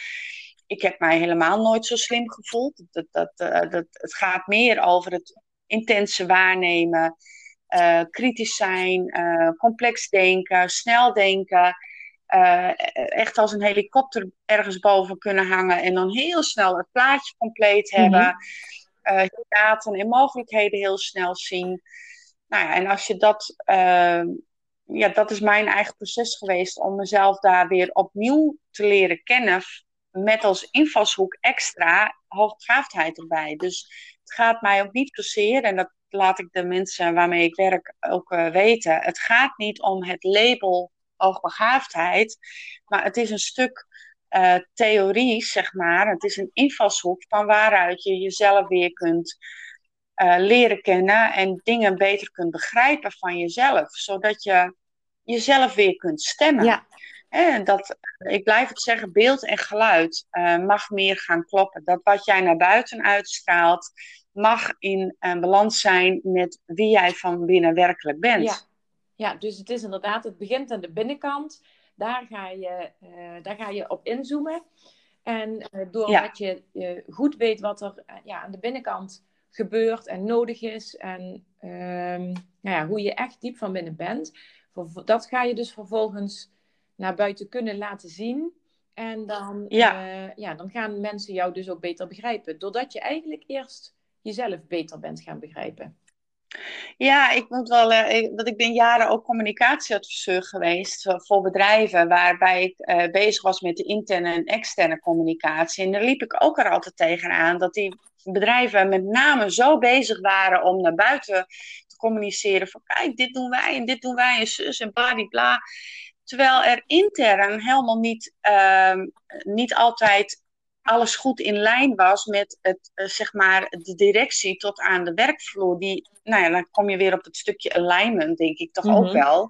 ik heb mij helemaal nooit zo slim gevoeld. Dat, dat, dat, het gaat meer over het intense waarnemen, kritisch zijn, complex denken, snel denken. Echt als een helikopter ergens boven kunnen hangen en dan heel snel het plaatje compleet mhm. hebben. Mm -hmm. en mogelijkheden heel snel zien. Nou ja, en als je dat, ja, dat is mijn eigen proces geweest om mezelf daar weer opnieuw te leren kennen. Met als invalshoek extra hoogbegaafdheid erbij. Dus het gaat mij ook niet zozeer, en dat laat ik de mensen waarmee ik werk ook uh, weten. Het gaat niet om het label hoogbegaafdheid. Maar het is een stuk uh, theorie, zeg maar. Het is een invalshoek van waaruit je jezelf weer kunt uh, leren kennen en dingen beter kunt begrijpen van jezelf. Zodat je jezelf weer kunt stemmen. Ja. En dat, ik blijf het zeggen, beeld en geluid uh, mag meer gaan kloppen. Dat wat jij naar buiten uitstraalt, mag in balans zijn met wie jij van binnen werkelijk bent. Ja. Ja, dus het is inderdaad, het begint aan de binnenkant. Daar ga je, uh, daar ga je op inzoomen. En doordat je uh, goed weet wat er ja, aan de binnenkant gebeurt en nodig is. En ehm, nou ja, hoe je echt diep van binnen bent. Dat ga je dus vervolgens naar buiten kunnen laten zien. En dan, ja. ja, dan gaan mensen jou dus ook beter begrijpen. Doordat je eigenlijk eerst jezelf beter bent gaan begrijpen. Ja, ik moet wel, uh, dat ik ben jaren ook communicatieadviseur geweest voor bedrijven, waarbij ik uh, bezig was met de interne en externe communicatie. En daar liep ik ook er altijd tegenaan dat die bedrijven met name zo bezig waren om naar buiten te communiceren van kijk, dit doen wij en dit doen wij en zus en bla. Terwijl er intern helemaal niet, uh, niet altijd alles goed in lijn was met het, uh, zeg maar, de directie tot aan de werkvloer. Die, nou ja, dan kom je weer op het stukje alignment, denk ik toch ook mhm. wel.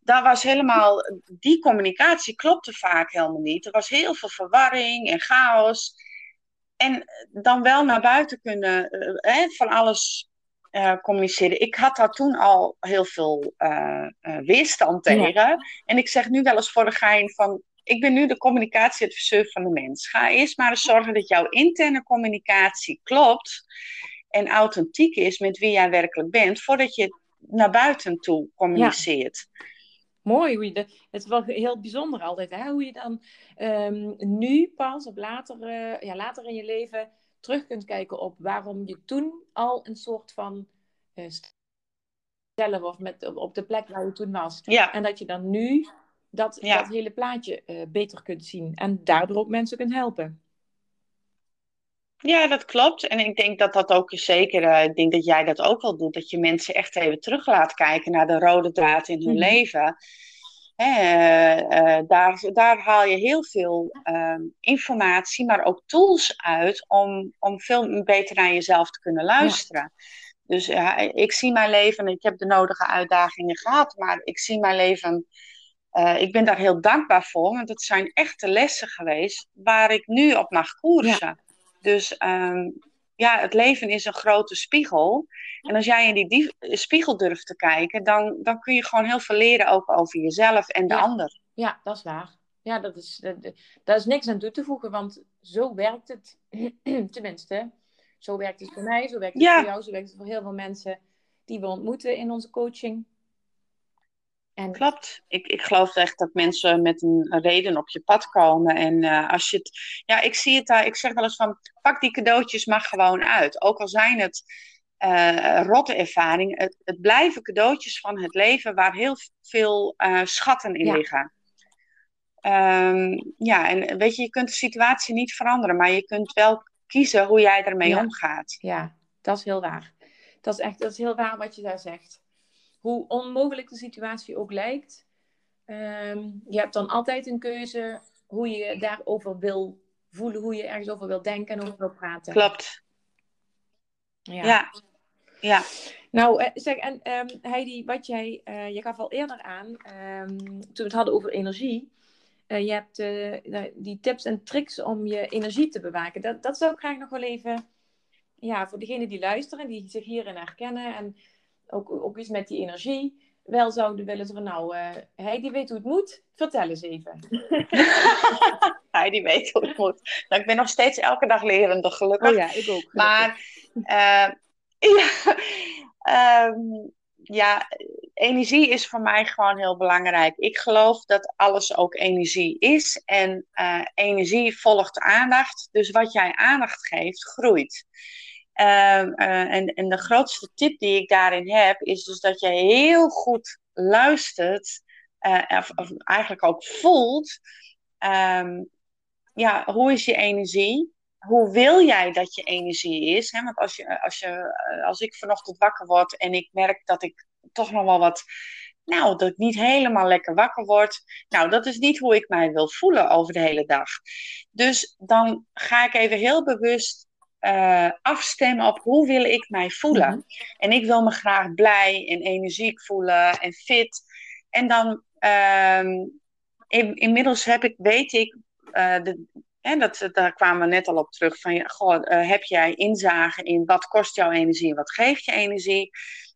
Daar was helemaal, die communicatie klopte vaak helemaal niet. Er was heel veel verwarring en chaos. En dan wel naar buiten kunnen, uh, van alles uh, communiceren. Ik had daar toen al heel veel uh, weerstand tegen. En ik zeg nu wel eens voor de gein van... Ik ben nu de communicatieadviseur van de mens. Ga eerst maar eens zorgen dat jouw interne communicatie klopt... en authentiek is met wie jij werkelijk bent... voordat je naar buiten toe communiceert. Mooi, hoe je de, het is wel heel bijzonder altijd, hè? hoe je dan um, nu pas, of later, uh, ja, later in je leven, terug kunt kijken op waarom je toen al een soort van uh, zelf of met, op de plek waar je toen was. Ja. En dat je dan nu dat, dat hele plaatje uh, beter kunt zien en daardoor ook mensen kunt helpen. Ja, dat klopt. En ik denk dat dat ook zeker, uh, ik denk dat jij dat ook wel doet, dat je mensen echt even terug laat kijken naar de rode draad in hun mm. leven. Uh, daar, daar haal je heel veel uh, informatie, maar ook tools uit om, om veel beter naar jezelf te kunnen luisteren. Ja. Dus ja, ik zie mijn leven, ik heb de nodige uitdagingen gehad, maar ik zie mijn leven, uh, ik ben daar heel dankbaar voor, want het zijn echte lessen geweest waar ik nu op mag koersen. Ja. Dus um, ja, het leven is een grote spiegel. En als jij in die, spiegel durft te kijken, dan, dan kun je gewoon heel veel leren ook over jezelf en de ja. ander. Ja, dat is waar. Ja, dat is, dat, daar is niks aan toe te voegen, want zo werkt het. *clears throat* Tenminste, zo werkt het voor mij, zo werkt het ja. voor jou, zo werkt het voor heel veel mensen die we ontmoeten in onze coaching. En... Klopt. Ik, ik geloof echt dat mensen met een reden op je pad komen. En uh, als je het. Ja, ik zie het daar. Ik zeg wel eens van. Pak die cadeautjes maar gewoon uit. Ook al zijn het uh, rotte ervaringen. Het, het, blijven cadeautjes van het leven waar heel veel uh, schatten in ja. liggen. Um, ja, en weet je, je kunt de situatie niet veranderen, maar je kunt wel kiezen hoe jij ermee ja. omgaat. Ja, dat is heel waar. Dat is echt dat is heel waar wat je daar zegt hoe onmogelijk de situatie ook lijkt, um, je hebt dan altijd een keuze hoe je daarover wil voelen, hoe je ergens over wil denken en over wil praten. Klopt. Ja. ja. ja. Nou, eh, zeg, en um, Heidi, wat jij, uh, je gaf al eerder aan, um, toen we het hadden over energie, uh, je hebt uh, die tips en tricks om je energie te bewaken. Dat, dat zou ik graag nog wel even, ja, voor degenen die luisteren, die zich hierin herkennen en ook, ook iets met die energie, wel zouden willen van nou, uh, Heidi weet hoe het moet, vertel eens even. *laughs* Heidi weet hoe het moet. Nou, ik ben nog steeds elke dag lerende, gelukkig. Oh ja, ik ook. Gelukkig. Maar uh, *laughs* ja, um, ja, energie is voor mij gewoon heel belangrijk. Ik geloof dat alles ook energie is en uh, energie volgt aandacht. Dus wat jij aandacht geeft, groeit. Uh, uh, en, en de grootste tip die ik daarin heb, is dus dat je heel goed luistert, uh, of, eigenlijk ook voelt, um, ja, hoe is je energie? Hoe wil jij dat je energie is? Want als, je, als, je, als ik vanochtend wakker word en ik merk dat ik toch nog wel wat nou, dat ik niet helemaal lekker wakker word. Nou, dat is niet hoe ik mij wil voelen over de hele dag. Dus dan ga ik even heel bewust uh, afstemmen op hoe wil ik mij voelen. Mm-hmm. En ik wil me graag blij en energiek voelen en fit. En dan uh, in, inmiddels heb ik, weet ik, uh, de, en dat, daar kwamen we net al op terug, van goh, uh, heb jij inzage in wat kost jouw energie en wat geeft je energie?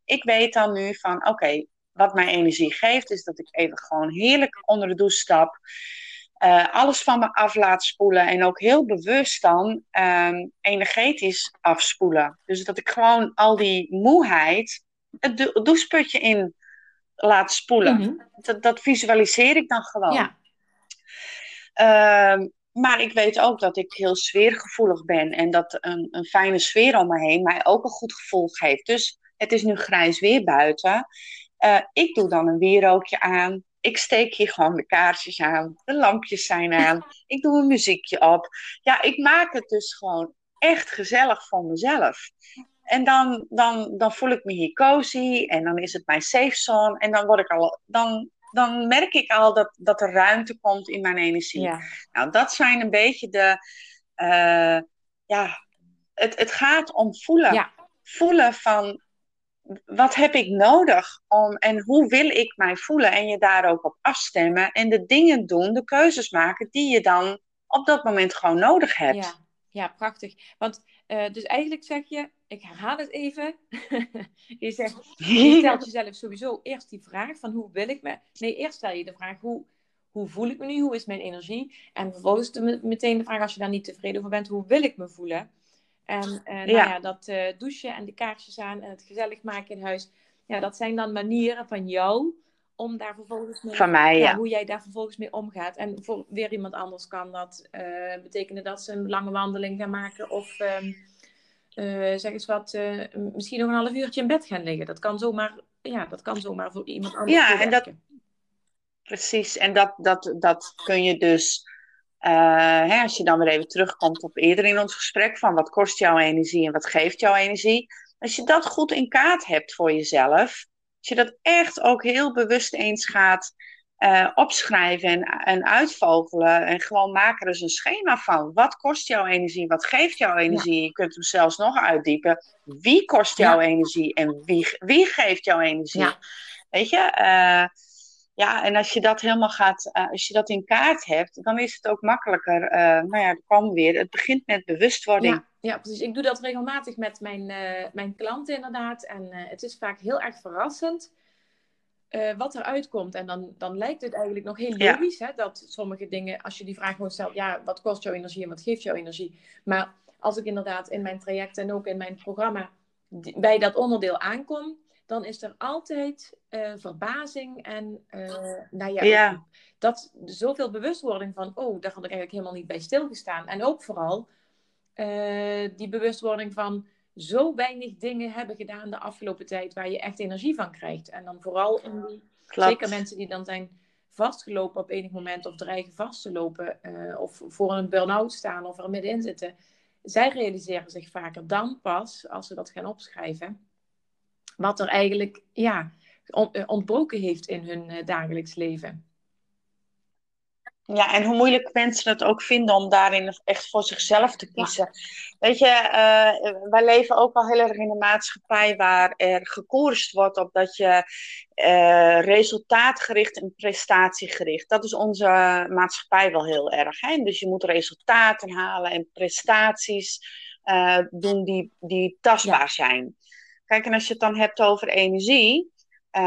Ik weet dan nu van, oké, okay, wat mij energie geeft, is dat ik even gewoon heerlijk onder de douche stap uh, alles van me af laat spoelen. En ook heel bewust dan um, energetisch afspoelen. Dus dat ik gewoon al die moeheid het doucheputje in laat spoelen. Mm -hmm. dat, dat, visualiseer ik dan gewoon. Ja. Uh, maar ik weet ook dat ik heel sfeergevoelig ben. En dat een, een fijne sfeer om me heen mij ook een goed gevoel geeft. Dus het is nu grijs weer buiten. Uh, ik doe dan een wierookje aan. Ik steek hier gewoon de kaarsjes aan. De lampjes zijn aan. Ik doe een muziekje op. Ja, ik maak het dus gewoon echt gezellig voor mezelf. En dan, dan, dan voel ik me hier cozy en dan is het mijn safe zone. En dan, word ik al, dan, dan merk ik al dat, dat er ruimte komt in mijn energie. Ja. Nou, dat zijn een beetje de. Uh, ja, het, het gaat om voelen. Ja. Voelen van wat heb ik nodig om en hoe wil ik mij voelen en je daar ook op afstemmen en de dingen doen, de keuzes maken die je dan op dat moment gewoon nodig hebt. Ja, ja prachtig. Want uh, dus eigenlijk zeg je, ik herhaal het even. *laughs* je zegt, je *laughs* stelt jezelf sowieso eerst die vraag van hoe wil ik me. Nee, eerst stel je de vraag hoe, hoe voel ik me nu? Hoe is mijn energie? En vervolgens meteen de vraag als je daar niet tevreden over bent, hoe wil ik me voelen? En uh, nou ja, dat uh, douchen en de kaarsjes aan en het gezellig maken in huis. Ja, dat zijn dan manieren van jou om daar vervolgens mee... Van mij, ja. Hoe jij daar vervolgens mee omgaat. En voor weer iemand anders kan dat uh, betekenen dat ze een lange wandeling gaan maken of... Um, uh, zeg eens wat, misschien nog een half uurtje in bed gaan liggen. Dat kan zomaar, ja, dat kan zomaar voor iemand anders Ja, en dat, precies. En dat, dat, dat kun je dus, uh, hè, als je dan weer even terugkomt op eerder in ons gesprek, van wat kost jouw energie en wat geeft jouw energie. Als je dat goed in kaart hebt voor jezelf, als je dat echt ook heel bewust eens gaat uh, opschrijven en, en uitvogelen. En gewoon maken er eens een schema van. Wat kost jouw energie? Wat geeft jouw energie? Je kunt hem zelfs nog uitdiepen. Wie kost jouw energie? En wie, wie geeft jouw energie? Weet je? Uh, ja, en als je dat helemaal gaat, uh, als je dat in kaart hebt, dan is het ook makkelijker. nou ja, er kwam weer. Het begint met bewustwording. Ja. Ja, precies. Ik doe dat regelmatig met mijn, mijn klanten inderdaad. En het is vaak heel erg verrassend uh, wat eruit komt. En dan, dan lijkt het eigenlijk nog heel logisch hè, dat sommige dingen, als je die vraag gewoon stelt, ja, wat kost jouw energie en wat geeft jouw energie? Maar als ik inderdaad in mijn traject en ook in mijn programma bij dat onderdeel aankom, dan is er altijd uh, verbazing en uh, nou ja, ja, dat zoveel bewustwording van, oh, daar had ik eigenlijk helemaal niet bij stilgestaan. En ook vooral die bewustwording van, zo weinig dingen hebben gedaan de afgelopen tijd waar je echt energie van krijgt. En dan vooral in die, zeker mensen die dan zijn vastgelopen op enig moment of dreigen vast te lopen of voor een burn-out staan of er middenin zitten. Zij realiseren zich vaker dan pas, als ze dat gaan opschrijven, wat er eigenlijk ja, eh, ontbroken heeft in hun uh, dagelijks leven. Ja, en hoe moeilijk mensen het ook vinden om daarin echt voor zichzelf te kiezen. Weet je, uh, wij leven ook al heel erg in een maatschappij waar er gekoerst wordt op dat je uh, resultaatgericht en prestatiegericht. Dat is onze maatschappij wel heel erg. Hè? Dus je moet resultaten halen en prestaties uh, doen die, die tastbaar zijn. Kijk, en als je het dan hebt over energie. Uh,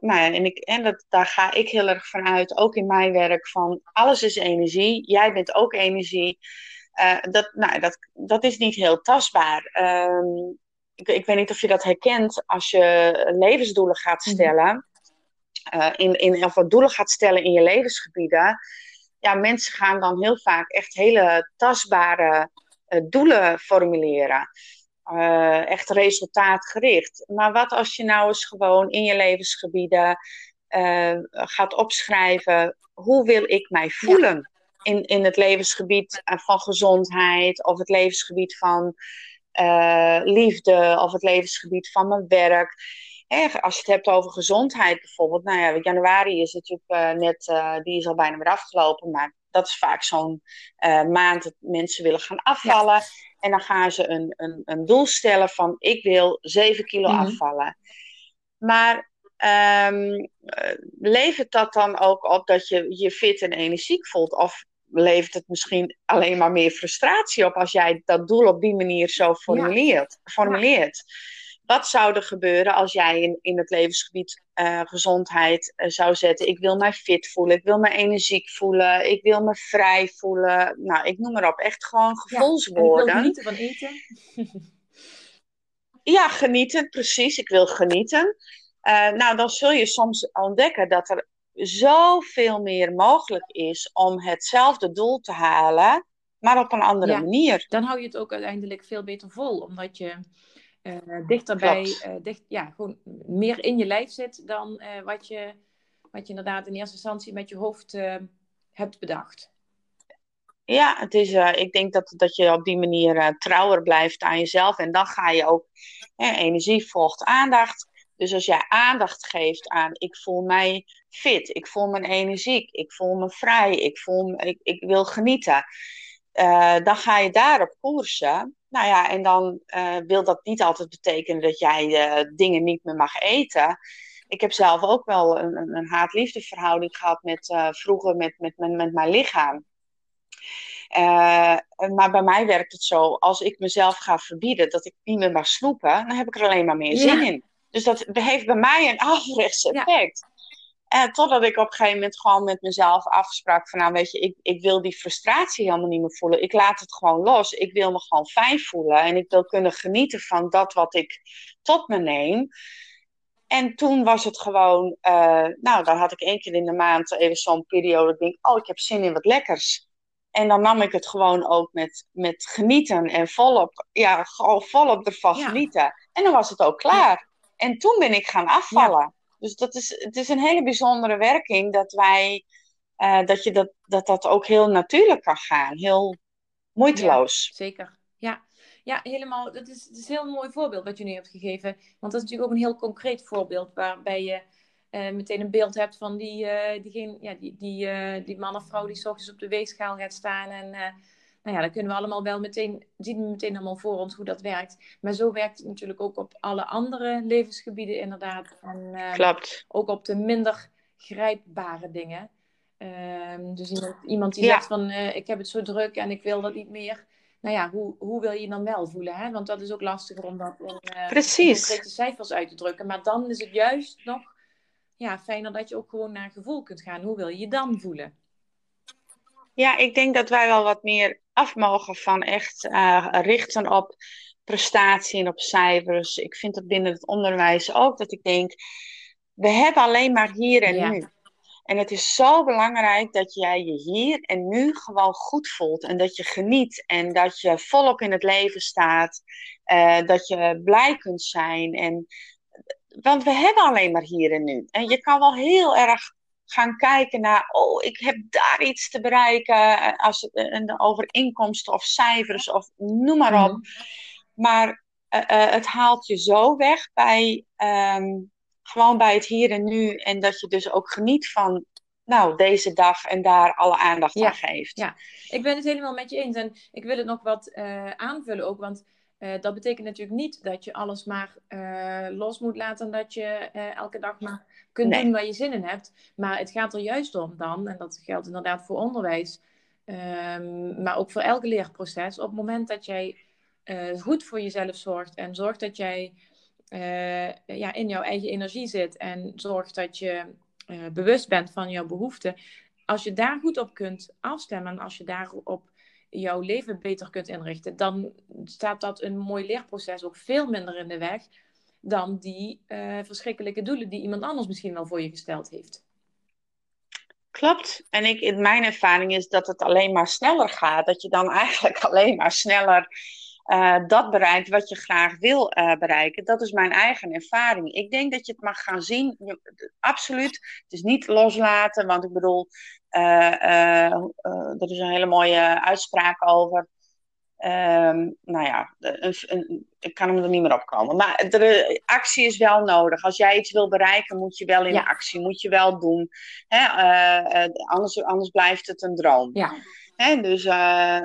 nou ja, en, ik, en dat, daar ga ik heel erg van uit, ook in mijn werk, van alles is energie, jij bent ook energie. Uh, dat, nou, dat, dat is niet heel tastbaar. Um, ik, ik, weet niet of je dat herkent als je levensdoelen gaat mhm. stellen, uh, in, in, of wat doelen gaat stellen in je levensgebieden. Ja, mensen gaan dan heel vaak echt hele tastbare doelen formuleren. Uh, echt resultaatgericht. Maar wat als je nou eens gewoon in je levensgebieden uh, gaat opschrijven, hoe wil ik mij voelen in, in het levensgebied eh, van gezondheid of het levensgebied van uh, liefde of het levensgebied van mijn werk. Als je het hebt over gezondheid bijvoorbeeld, nou ja, januari is natuurlijk net, die is al bijna weer afgelopen, maar dat is vaak zo'n maand dat mensen willen gaan afvallen. Ja. En dan gaan ze een, een, een doel stellen van ik wil 7 kilo mhm. afvallen. Maar um, levert dat dan ook op dat je je fit en energiek voelt? Of levert het misschien alleen maar meer frustratie op als jij dat doel op die manier zo formuleert? formuleert? Wat zou er gebeuren als jij in, in het levensgebied uh, gezondheid uh, zou zetten? Ik wil mij fit voelen, ik wil me energiek voelen, ik wil me vrij voelen. Nou, ik noem maar op. Echt gewoon gevoelswoorden. Ja, genieten van eten. *laughs* ja, genieten, precies. Ik wil genieten. Uh, nou, dan zul je soms ontdekken dat er zoveel meer mogelijk is om hetzelfde doel te halen, maar op een andere ja, manier. Dan hou je het ook uiteindelijk veel beter vol, omdat je uh, dichterbij, uh, dicht, ja, gewoon meer in je lijf zit dan wat, je, wat je inderdaad in eerste instantie met je hoofd hebt bedacht. Ja, het is, ik denk dat, dat je op die manier trouwer blijft aan jezelf. En dan ga je ook, energie volgt aandacht. Dus als jij aandacht geeft aan, ik voel mij fit, ik voel me energiek, ik voel me vrij, ik, voel me, ik, ik wil genieten. Dan ga je daarop koersen. Nou ja, en dan uh, wil dat niet altijd betekenen dat jij uh, dingen niet meer mag eten. Ik heb zelf ook wel een, een haat-liefde verhouding gehad met, vroeger met, met, met, met mijn lichaam. maar bij mij werkt het zo, als ik mezelf ga verbieden dat ik niet meer mag snoepen, dan heb ik er alleen maar meer zin in. Dus dat heeft bij mij een averechts effect. En totdat ik op een gegeven moment gewoon met mezelf afsprak van nou weet je, ik, ik wil die frustratie helemaal niet meer voelen. Ik laat het gewoon los. Ik wil me gewoon fijn voelen. En ik wil kunnen genieten van dat wat ik tot me neem. En toen was het gewoon, uh, nou dan had ik één keer in de maand even zo'n periode. Ik denk, oh ik heb zin in wat lekkers. En dan nam ik het gewoon ook met, met genieten en volop, ja, gewoon volop ervan genieten. En dan was het ook klaar. En toen ben ik gaan afvallen. Dus dat is, het is een hele bijzondere werking dat wij, uh, dat, je dat, dat dat ook heel natuurlijk kan gaan. Heel moeiteloos. zeker, ja. Ja, helemaal. Dat is, dat is een heel mooi voorbeeld wat je nu hebt gegeven. Want dat is natuurlijk ook een heel concreet voorbeeld waarbij je uh, meteen een beeld hebt van die, uh, diegene, ja, die, die, die man of vrouw die s ochtends op de weegschaal gaat staan en nou ja, dan kunnen we allemaal wel meteen, zien we meteen allemaal voor ons hoe dat werkt. Maar zo werkt het natuurlijk ook op alle andere levensgebieden inderdaad. En, uh, Klopt. Ook op de minder grijpbare dingen. Uh, dus iemand, iemand die zegt van, uh, ik heb het zo druk en ik wil dat niet meer. Nou ja, hoe, hoe wil je dan wel voelen? Hè? Want dat is ook lastiger om dat in, uh, Precies. concrete cijfers uit te drukken. Maar dan is het juist nog ja, fijner dat je ook gewoon naar gevoel kunt gaan. Hoe wil je je dan voelen? Ja, ik denk dat wij wel wat meer af mogen van echt uh, richten op prestatie en op cijfers. Ik vind dat binnen het onderwijs ook dat ik denk, we hebben alleen maar hier en nu. En het is zo belangrijk dat jij je hier en nu gewoon goed voelt. En dat je geniet. En dat je volop in het leven staat. Uh, dat je blij kunt zijn. En, want we hebben alleen maar hier en nu. En je kan wel heel erg gaan kijken naar, oh, ik heb daar iets te bereiken, eh, als het, over inkomsten of cijfers of noem maar op. Mhm. Maar uh, het haalt je zo weg bij, um, gewoon bij het hier en nu. En dat je dus ook geniet van, nou, deze dag en daar alle aandacht aan geeft. Ja, ik ben het helemaal met je eens. En ik wil het nog wat aanvullen ook, want... dat betekent natuurlijk niet dat je alles maar los moet laten. Dat je elke dag maar kunt doen waar je zin in hebt. Maar het gaat er juist om dan, en dat geldt inderdaad voor onderwijs, um, maar ook voor elk leerproces. Op het moment dat jij goed voor jezelf zorgt en zorgt dat jij ja, in jouw eigen energie zit en zorgt dat je bewust bent van jouw behoeften. Als je daar goed op kunt afstemmen en als je daarop jouw leven beter kunt inrichten, dan staat dat een mooi leerproces ook veel minder in de weg dan die uh, verschrikkelijke doelen die iemand anders misschien wel voor je gesteld heeft. Klopt. En ik, in mijn ervaring is dat het alleen maar sneller gaat. Dat je dan *laughs* eigenlijk alleen maar sneller uh, dat bereikt wat je graag wil uh, bereiken. Dat is mijn eigen ervaring. Ik denk dat je het mag gaan zien. Absoluut. Het is niet loslaten. Want ik bedoel, er is een hele mooie uitspraak over. Um, nou ja, een, een, ik kan hem er niet meer op komen. Maar de actie is wel nodig. Als jij iets wil bereiken, moet je wel in actie, moet je wel doen. Hè? Uh, anders, anders blijft het een droom. Ja. Hè? Dus, uh,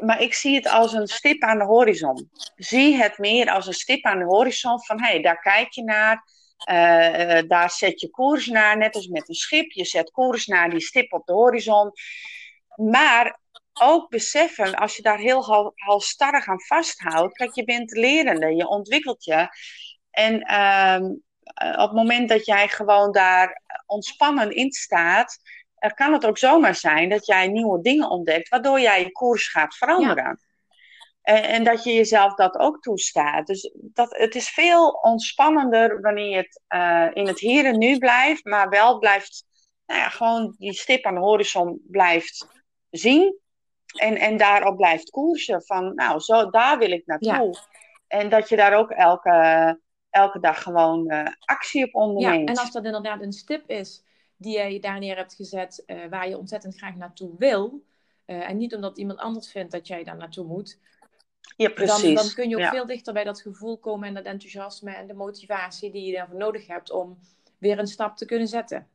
maar ik zie het als een stip aan de horizon. Zie het meer als een stip aan de horizon van hé, hey, daar kijk je naar. Uh, daar zet je koers naar, net als met een schip. Je zet koers naar die stip op de horizon. Maar ook beseffen, als je daar heel halstarrig aan vasthoudt, kijk, je bent lerende, je ontwikkelt je. En ehm, eh, op het moment dat jij gewoon daar ontspannen in staat, kan het ook zomaar zijn dat jij nieuwe dingen ontdekt, waardoor jij je koers gaat veranderen. En, en, dat je jezelf dat ook toestaat. Dus dat, het is veel ontspannender wanneer je het uh, in het hier en nu blijft, maar wel blijft, nou ja, gewoon die stip aan de horizon blijft zien. En, en daarop blijft koersen van, nou, zo, daar wil ik naartoe. en dat je daar ook elke, elke dag gewoon uh, actie op onderneemt. Ja, en als dat inderdaad een stip is die je daar neer hebt gezet, uh, waar je ontzettend graag naartoe wil, uh, en niet omdat iemand anders vindt dat jij daar naartoe moet, ja, precies. Dan, dan kun je ook ja. veel dichter bij dat gevoel komen en dat enthousiasme en de motivatie die je daarvoor nodig hebt om weer een stap te kunnen zetten.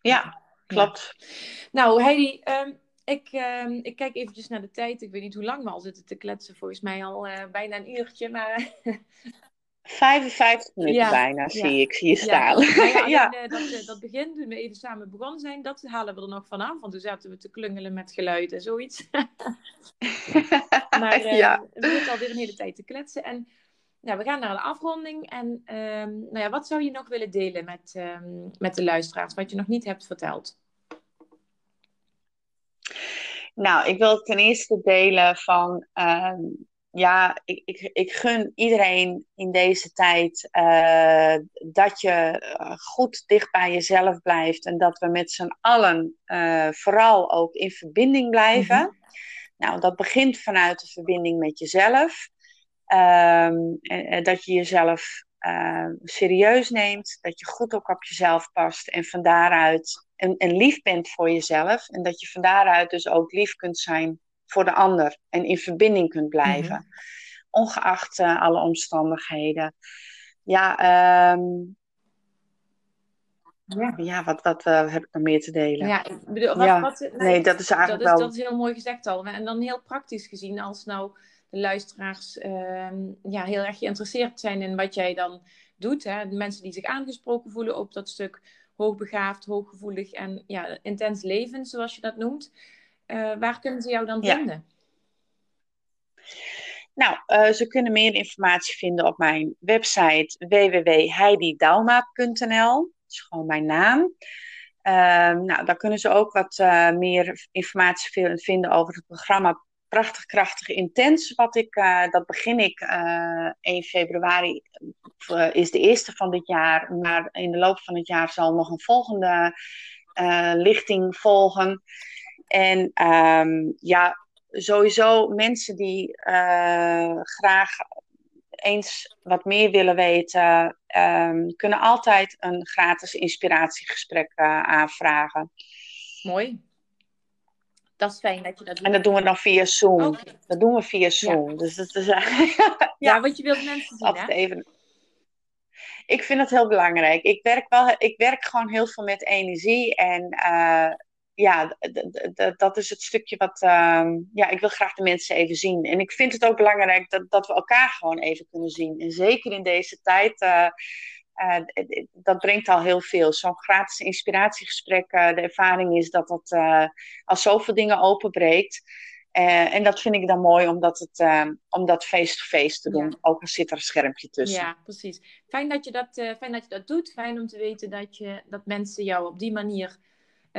Ja, klopt. Ja. Nou, Heidi, um, ik, uh, ik kijk eventjes naar de tijd. Ik weet niet hoe lang we al zitten te kletsen. Volgens mij al uh, bijna een uurtje. Maar *laughs* 55 minuten ja, bijna, zie ik. Zie je staan. Ja, *laughs* ja, uh, dat, dat begin, toen we even samen begonnen zijn, dat halen we er nog vanaf. Want toen zaten we te klungelen met geluid en zoiets. *laughs* maar uh, ja. we zitten alweer een hele tijd te kletsen. En nou, we gaan naar de afronding. En um, nou ja, wat zou je nog willen delen met, um, met de luisteraars, wat je nog niet hebt verteld? Nou, ik wil ten eerste delen van, um, ja, ik, ik, ik, gun iedereen in deze tijd uh, dat je goed dicht bij jezelf blijft en dat we met z'n allen uh, vooral ook in verbinding blijven. Mm-hmm. Nou, dat begint vanuit de verbinding met jezelf. Um, en, dat je jezelf uh, serieus neemt, dat je goed ook op jezelf past en van daaruit en, en lief bent voor jezelf. En dat je van daaruit dus ook lief kunt zijn voor de ander en in verbinding kunt blijven, mm-hmm. ongeacht uh, alle omstandigheden. Ja, um, ja. ja, wat, wat uh, heb ik nog meer te delen? Ja, ik bedoel, wat, ja. wat, nee, nee, dat is eigenlijk dat is, wel... Dat is heel mooi gezegd al. En dan heel praktisch gezien, als nou de luisteraars uh, ja, heel erg geïnteresseerd zijn in wat jij dan doet. Hè? De mensen die zich aangesproken voelen op dat stuk hoogbegaafd, hooggevoelig en ja, intens leven, zoals je dat noemt. Uh, waar kunnen ze jou dan Ja. vinden? Nou, uh, ze kunnen meer informatie vinden op mijn website www.heididauma.nl. Dat is gewoon mijn naam. Uh, nou, daar kunnen ze ook wat uh, meer informatie vinden over het programma Prachtig, Krachtig, Intens. Wat ik, dat begin ik 1 februari, is de eerste van dit jaar. Maar in de loop van het jaar zal nog een volgende lichting volgen. En um, ja, sowieso mensen die uh, graag eens wat meer willen weten, um, kunnen altijd een gratis inspiratiegesprek uh, aanvragen. Mooi. Dat is fijn dat je dat doet. En dat doen we dan via Zoom. Okay. Dat doen we via Zoom. Ja. Dus dat is, *laughs* ja, ja, want je wilt mensen zien, altijd hè? even. Ik vind het heel belangrijk. Ik werk, wel, ik werk gewoon heel veel met energie. En uh, ja, dat is het stukje wat. Uh, ja, ik wil graag de mensen even zien. En ik vind het ook belangrijk dat, dat we elkaar gewoon even kunnen zien. En zeker in deze tijd. Uh, uh, dat brengt al heel veel. Zo'n gratis inspiratiegesprek. de ervaring is dat dat al zoveel dingen openbreekt. en dat vind ik dan mooi omdat het, om dat face-to-face te doen. Ja. Ook al zit er een schermpje tussen. Ja, precies. Fijn dat je dat, fijn dat, je dat doet. Fijn om te weten dat, je, dat mensen jou op die manier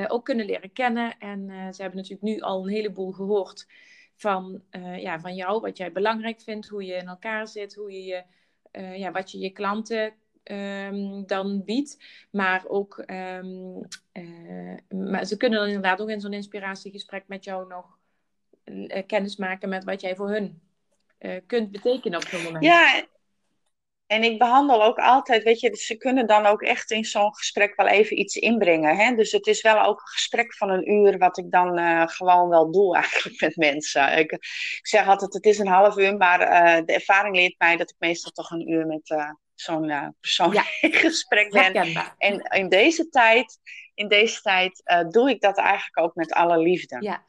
ook kunnen leren kennen. En uh, ze hebben natuurlijk nu al een heleboel gehoord van, uh, ja, van jou, wat jij belangrijk vindt, hoe je in elkaar zit, hoe je, ja, wat je je klanten um, dan biedt. Maar ook, um, maar ze kunnen dan inderdaad ook in zo'n inspiratiegesprek met jou nog kennis maken met wat jij voor hun kunt betekenen op zo'n moment. Ja, en ik behandel ook altijd, weet je, ze kunnen dan ook echt in zo'n gesprek wel even iets inbrengen. Hè? Dus het is wel ook een gesprek van een uur, wat ik dan uh, gewoon wel doe eigenlijk *laughs* met mensen. Ik, ik, zeg altijd, het is een half uur, maar uh, de ervaring leert mij dat ik meestal toch een uur met uh, zo'n persoon ja. *laughs* in gesprek ben. Herkenbaar. En in deze tijd, in deze tijd doe ik dat eigenlijk ook met alle liefde. Ja,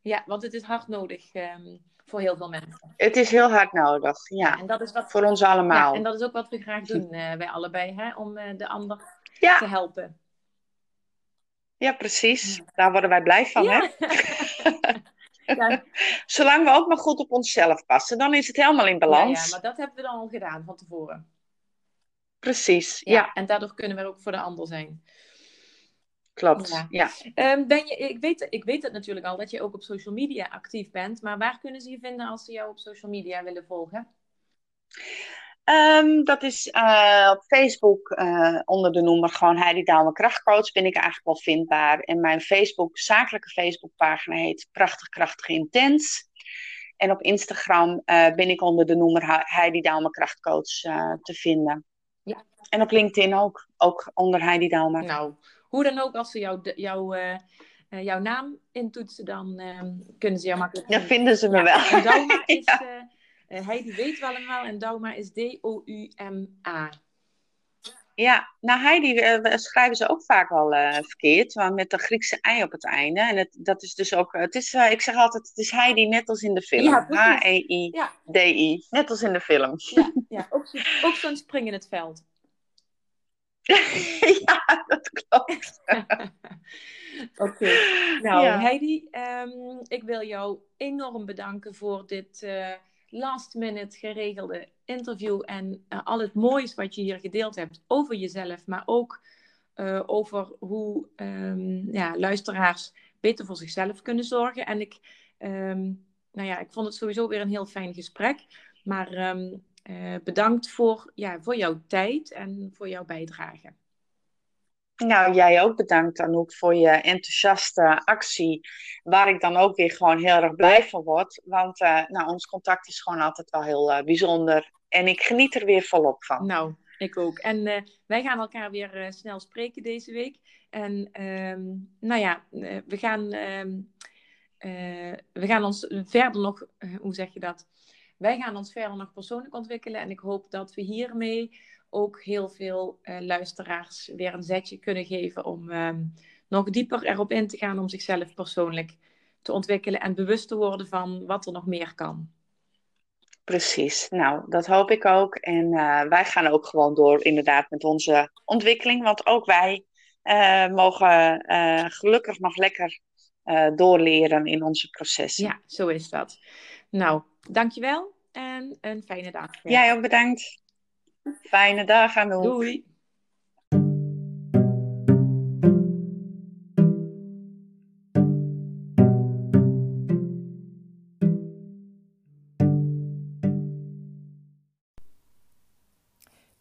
ja want het is hard nodig. Um voor heel veel mensen. Het is heel hard nodig, ja. ja en dat is wat, voor ons allemaal. Ja, en dat is ook wat we graag doen uh, bij allebei, hè? om uh, de ander ja. te helpen. Ja, precies. Daar worden wij blij van, ja. *laughs* hè? Zolang we ook maar goed op onszelf passen, dan is het helemaal in balans. Ja, maar dat hebben we dan al gedaan van tevoren. Precies, ja. En daardoor kunnen we ook voor de ander zijn. Klopt, ja. ja. Um, ben je, ik, weet, ik weet het natuurlijk al dat je ook op social media actief bent. Maar waar kunnen ze je vinden als ze jou op social media willen volgen? Um, dat is uh, op Facebook uh, onder de noemer gewoon Heidi Daalme Krachtcoach ben ik eigenlijk wel vindbaar. En mijn Facebook, zakelijke Facebookpagina heet Prachtig Krachtig Intens. En op Instagram ben ik onder de noemer Heidi Daumer Krachtcoach te vinden. Ja. En op LinkedIn ook, ook onder Heidi Daumer. Nou, hoe dan ook, als ze jou, jou, jouw naam intoetsen, dan ehm, kunnen ze jou makkelijk... Ja, vinden ze me wel. En Dauma *laughs* is... Heidi weet wel en wel en Dauma is D-O-U-M-A. Ja, nou Heidi uh, schrijven ze ook vaak wel uh, verkeerd, want met de Griekse ei op het einde. En het, dat is dus ook, het is, uh, ik zeg altijd, het is Heidi net als in de film. H-E-I-D-I, net als in de film. Ja, ja. ook, zo, ook zo'n spring in het veld. *laughs* ja, dat klopt. *laughs* Oké, nou Heidi, um, ik wil jou enorm bedanken voor dit last minute geregelde interview en uh, al het moois wat je hier gedeeld hebt over jezelf, maar ook uh, over hoe um, ja, luisteraars beter voor zichzelf kunnen zorgen. En ik, um, nou ja, ik vond het sowieso weer een heel fijn gesprek. Maar um, uh, bedankt voor, ja, voor jouw tijd en voor jouw bijdrage. Nou, jij ook bedankt Anouk voor je enthousiaste actie, waar ik dan ook weer gewoon heel erg blij van word. Want uh, nou, ons contact is gewoon altijd wel heel uh, bijzonder en ik geniet er weer volop van. Nou, ik ook. En uh, wij gaan elkaar weer snel spreken deze week. En um, nou ja, we gaan, um, we gaan ons verder nog, hoe zeg je dat? Wij gaan ons verder nog persoonlijk ontwikkelen en ik hoop dat we hiermee ook heel veel uh, luisteraars weer een zetje kunnen geven om um, nog dieper erop in te gaan om zichzelf persoonlijk te ontwikkelen en bewust te worden van wat er nog meer kan. Precies, nou dat hoop ik ook. En uh, wij gaan ook gewoon door inderdaad met onze ontwikkeling, want ook wij uh, mogen gelukkig nog lekker doorleren in onze processen. Ja, zo is dat. Nou, dankjewel en een fijne dag. Jij ook bedankt. Fijne dag, Anouk. Doei.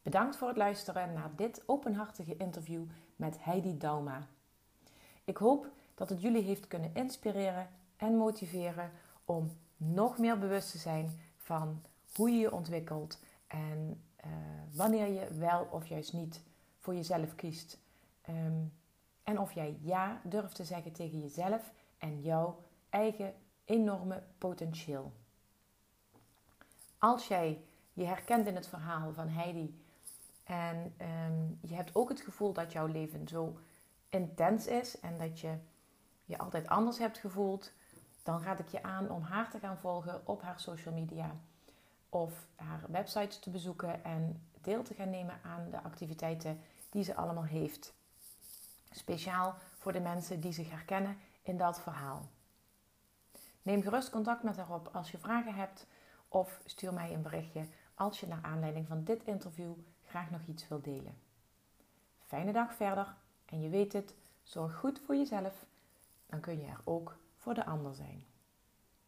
Bedankt voor het luisteren naar dit openhartige interview met Heidi Dauma. Ik hoop dat het jullie heeft kunnen inspireren en motiveren om nog meer bewust te zijn van hoe je je ontwikkelt en uh, wanneer je wel of juist niet voor jezelf kiest. Um, en of jij ja durft te zeggen tegen jezelf en jouw eigen enorme potentieel. Als jij je herkent in het verhaal van Heidi en um, je hebt ook het gevoel dat jouw leven zo intens is en dat je je altijd anders hebt gevoeld, dan raad ik je aan om haar te gaan volgen op haar social media of haar website te bezoeken en deel te gaan nemen aan de activiteiten die ze allemaal heeft. Speciaal voor de mensen die zich herkennen in dat verhaal. Neem gerust contact met haar op als je vragen hebt of stuur mij een berichtje als je naar aanleiding van dit interview graag nog iets wilt delen. Fijne dag verder en je weet het, zorg goed voor jezelf, dan kun je er ook voor de ander zijn.